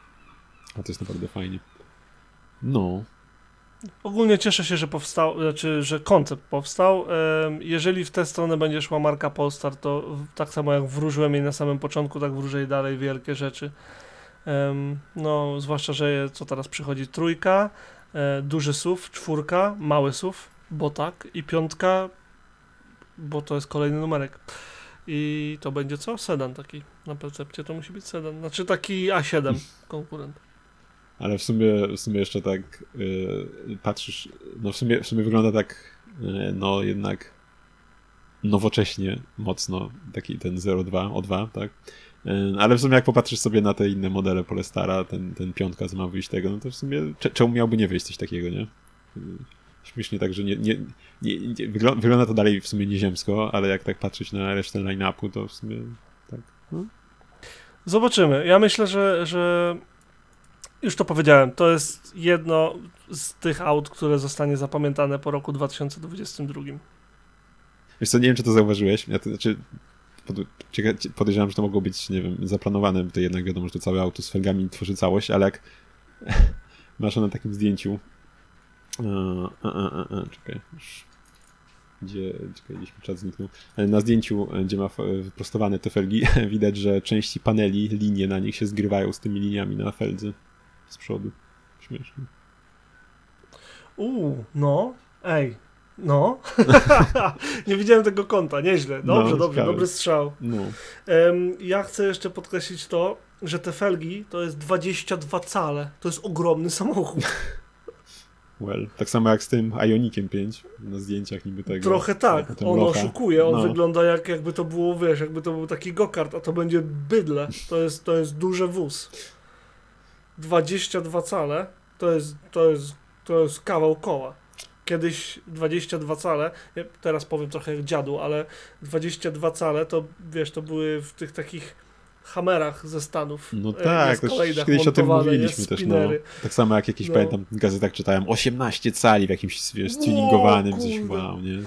A to jest naprawdę fajnie. No, Ogólnie cieszę się, że powstał, znaczy, że koncept powstał. Jeżeli w tę stronę będzie szła marka Polestar, to tak samo jak wróżyłem jej na samym początku, tak wróżę jej dalej wielkie rzeczy. No, zwłaszcza, że co teraz przychodzi trójka, e, duży SUV, czwórka, mały SUV, bo tak, i piątka, bo to jest kolejny numerek. I to będzie co? Sedan taki. Na percepcie to musi być sedan. Znaczy taki A7 konkurent. Ale w sumie, w sumie jeszcze tak yy, patrzysz, no w sumie, w sumie wygląda tak, yy, no jednak nowocześnie mocno, taki ten 02, O2, tak? Y, Ale w sumie jak popatrzysz sobie na te inne modele Polestara, ten, ten piątka co ma wyjść tego, no to w sumie cze- czemu miałby nie wyjść coś takiego, nie? Y, Śmiesznie tak, że nie, nie, nie, nie wygląda, wygląda to dalej w sumie nieziemsko, ale jak tak patrzeć na resztę line-upu, to w sumie tak. No. Zobaczymy. Ja myślę, że, że już to powiedziałem. To jest jedno z tych aut, które zostanie zapamiętane po roku 2022. Wiesz co, nie wiem, czy to zauważyłeś, ja to, znaczy podejrzewam, że to mogło być, nie wiem, zaplanowane, bo to jednak wiadomo, że to całe auto z felgami tworzy całość, ale jak masz na takim zdjęciu e, e, e, e, e, czekaj, już gdzie, czekaj, gdzieś mi czas zniknął, E, na zdjęciu, e, gdzie ma f- wyprostowane te felgi, widać, że części paneli, linie na nich się zgrywają z tymi liniami na feldze z przodu. Śmiesznie. Uuu, no, ej, no. Nie widziałem tego kąta, nieźle. No, Dobrze, dobrze, ciekawe. dobry strzał. No, Em, ja chcę jeszcze podkreślić to, że te felgi to jest 22 cale. To jest ogromny samochód. well. Tak samo jak z tym Ionikiem 5 na zdjęciach niby tego. Trochę tak. On locha. oszukuje, on No. wygląda jak jakby to było, wiesz, jakby to był taki gokart, a to będzie bydle. To jest, to jest duży wóz. 22 cale to jest, to jest, to jest kawał koła. Kiedyś 22 cale, ja teraz powiem trochę jak dziadu, ale 22 cale to wiesz, to były w tych takich hamerach ze Stanów. No e, tak, też kiedyś o tym mówiliśmy też, no. Tak samo jak jakieś, No. pamiętam, w gazetach czytałem 18 cali w jakimś, wiesz, tuningowanym, coś wow, nie?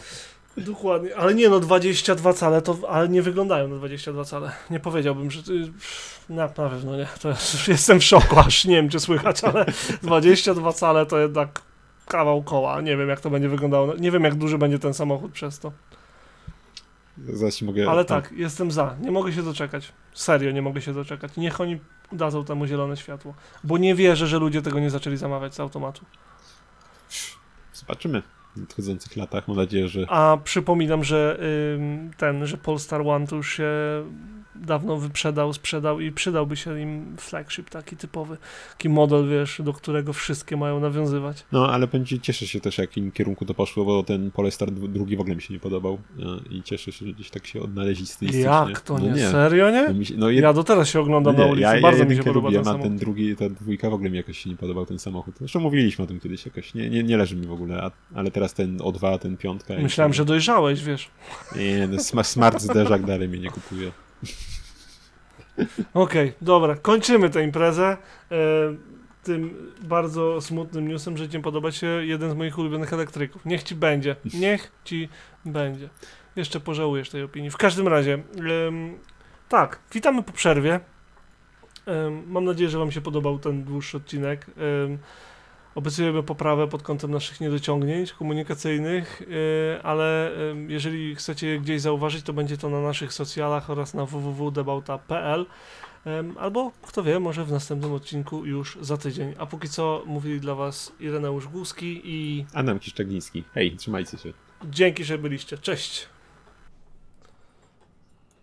Dokładnie, ale nie no, 22 cale to, ale nie wyglądają na 22 cale. Nie powiedziałbym, że ty, na, na pewno nie, to jest, jestem w szoku, aż nie wiem czy słychać, ale 22 cale to jednak kawał koła, nie wiem jak to będzie wyglądało, nie wiem jak duży będzie ten samochód przez to, ci mogę... ale tak, jestem za, nie mogę się doczekać, serio nie mogę się doczekać, niech oni dadzą temu zielone światło, bo nie wierzę, że ludzie tego nie zaczęli zamawiać z automatu. Zobaczymy nadchodzących latach. Mam nadzieję, że... A przypominam, że ten, że Polestar One to już się dawno wyprzedał, sprzedał i przydałby się im flagship taki typowy, taki model, wiesz, do którego wszystkie mają nawiązywać. No, ale będzie, cieszę się też, jakim kierunku to poszło, bo ten Polestar drugi w ogóle mi się nie podobał e, i cieszę się, że gdzieś tak się odnaleźli stylistycznie. Jak to no nie? Serio nie? No, się, no, jed... Ja do teraz się oglądam no na nie, ulicy, ja, ja bardzo mi się podoba ten lubiłem, a samochód. ten drugi, ta dwójka w ogóle mi jakoś się nie podobał, ten samochód. Zresztą mówiliśmy o tym kiedyś jakoś, nie, nie, nie leży mi w ogóle, a, ale teraz ten O2, ten piątka... Myślałem, że dojrzałeś, wiesz. Nie, no, sma- smart zderzak dalej mnie nie kupuje. Okej, dobra, kończymy tę imprezę. E, tym bardzo smutnym newsem, że ci podoba się jeden z moich ulubionych elektryków. Niech ci będzie. Niech ci będzie. Jeszcze pożałujesz tej opinii. W każdym razie, tak, witamy po przerwie. Mam nadzieję, że Wam się podobał ten dłuższy odcinek. Obiecujemy poprawę pod kątem naszych niedociągnięć komunikacyjnych, e, ale em, jeżeli chcecie je gdzieś zauważyć, to będzie to na naszych socjalach oraz na www.debauta.pl. Albo, kto wie, może w następnym odcinku już za tydzień. A póki co mówili dla Was Ireneusz Głuski i Adam Kiszczagliński. Hej, trzymajcie się. dzięki, że byliście. Cześć!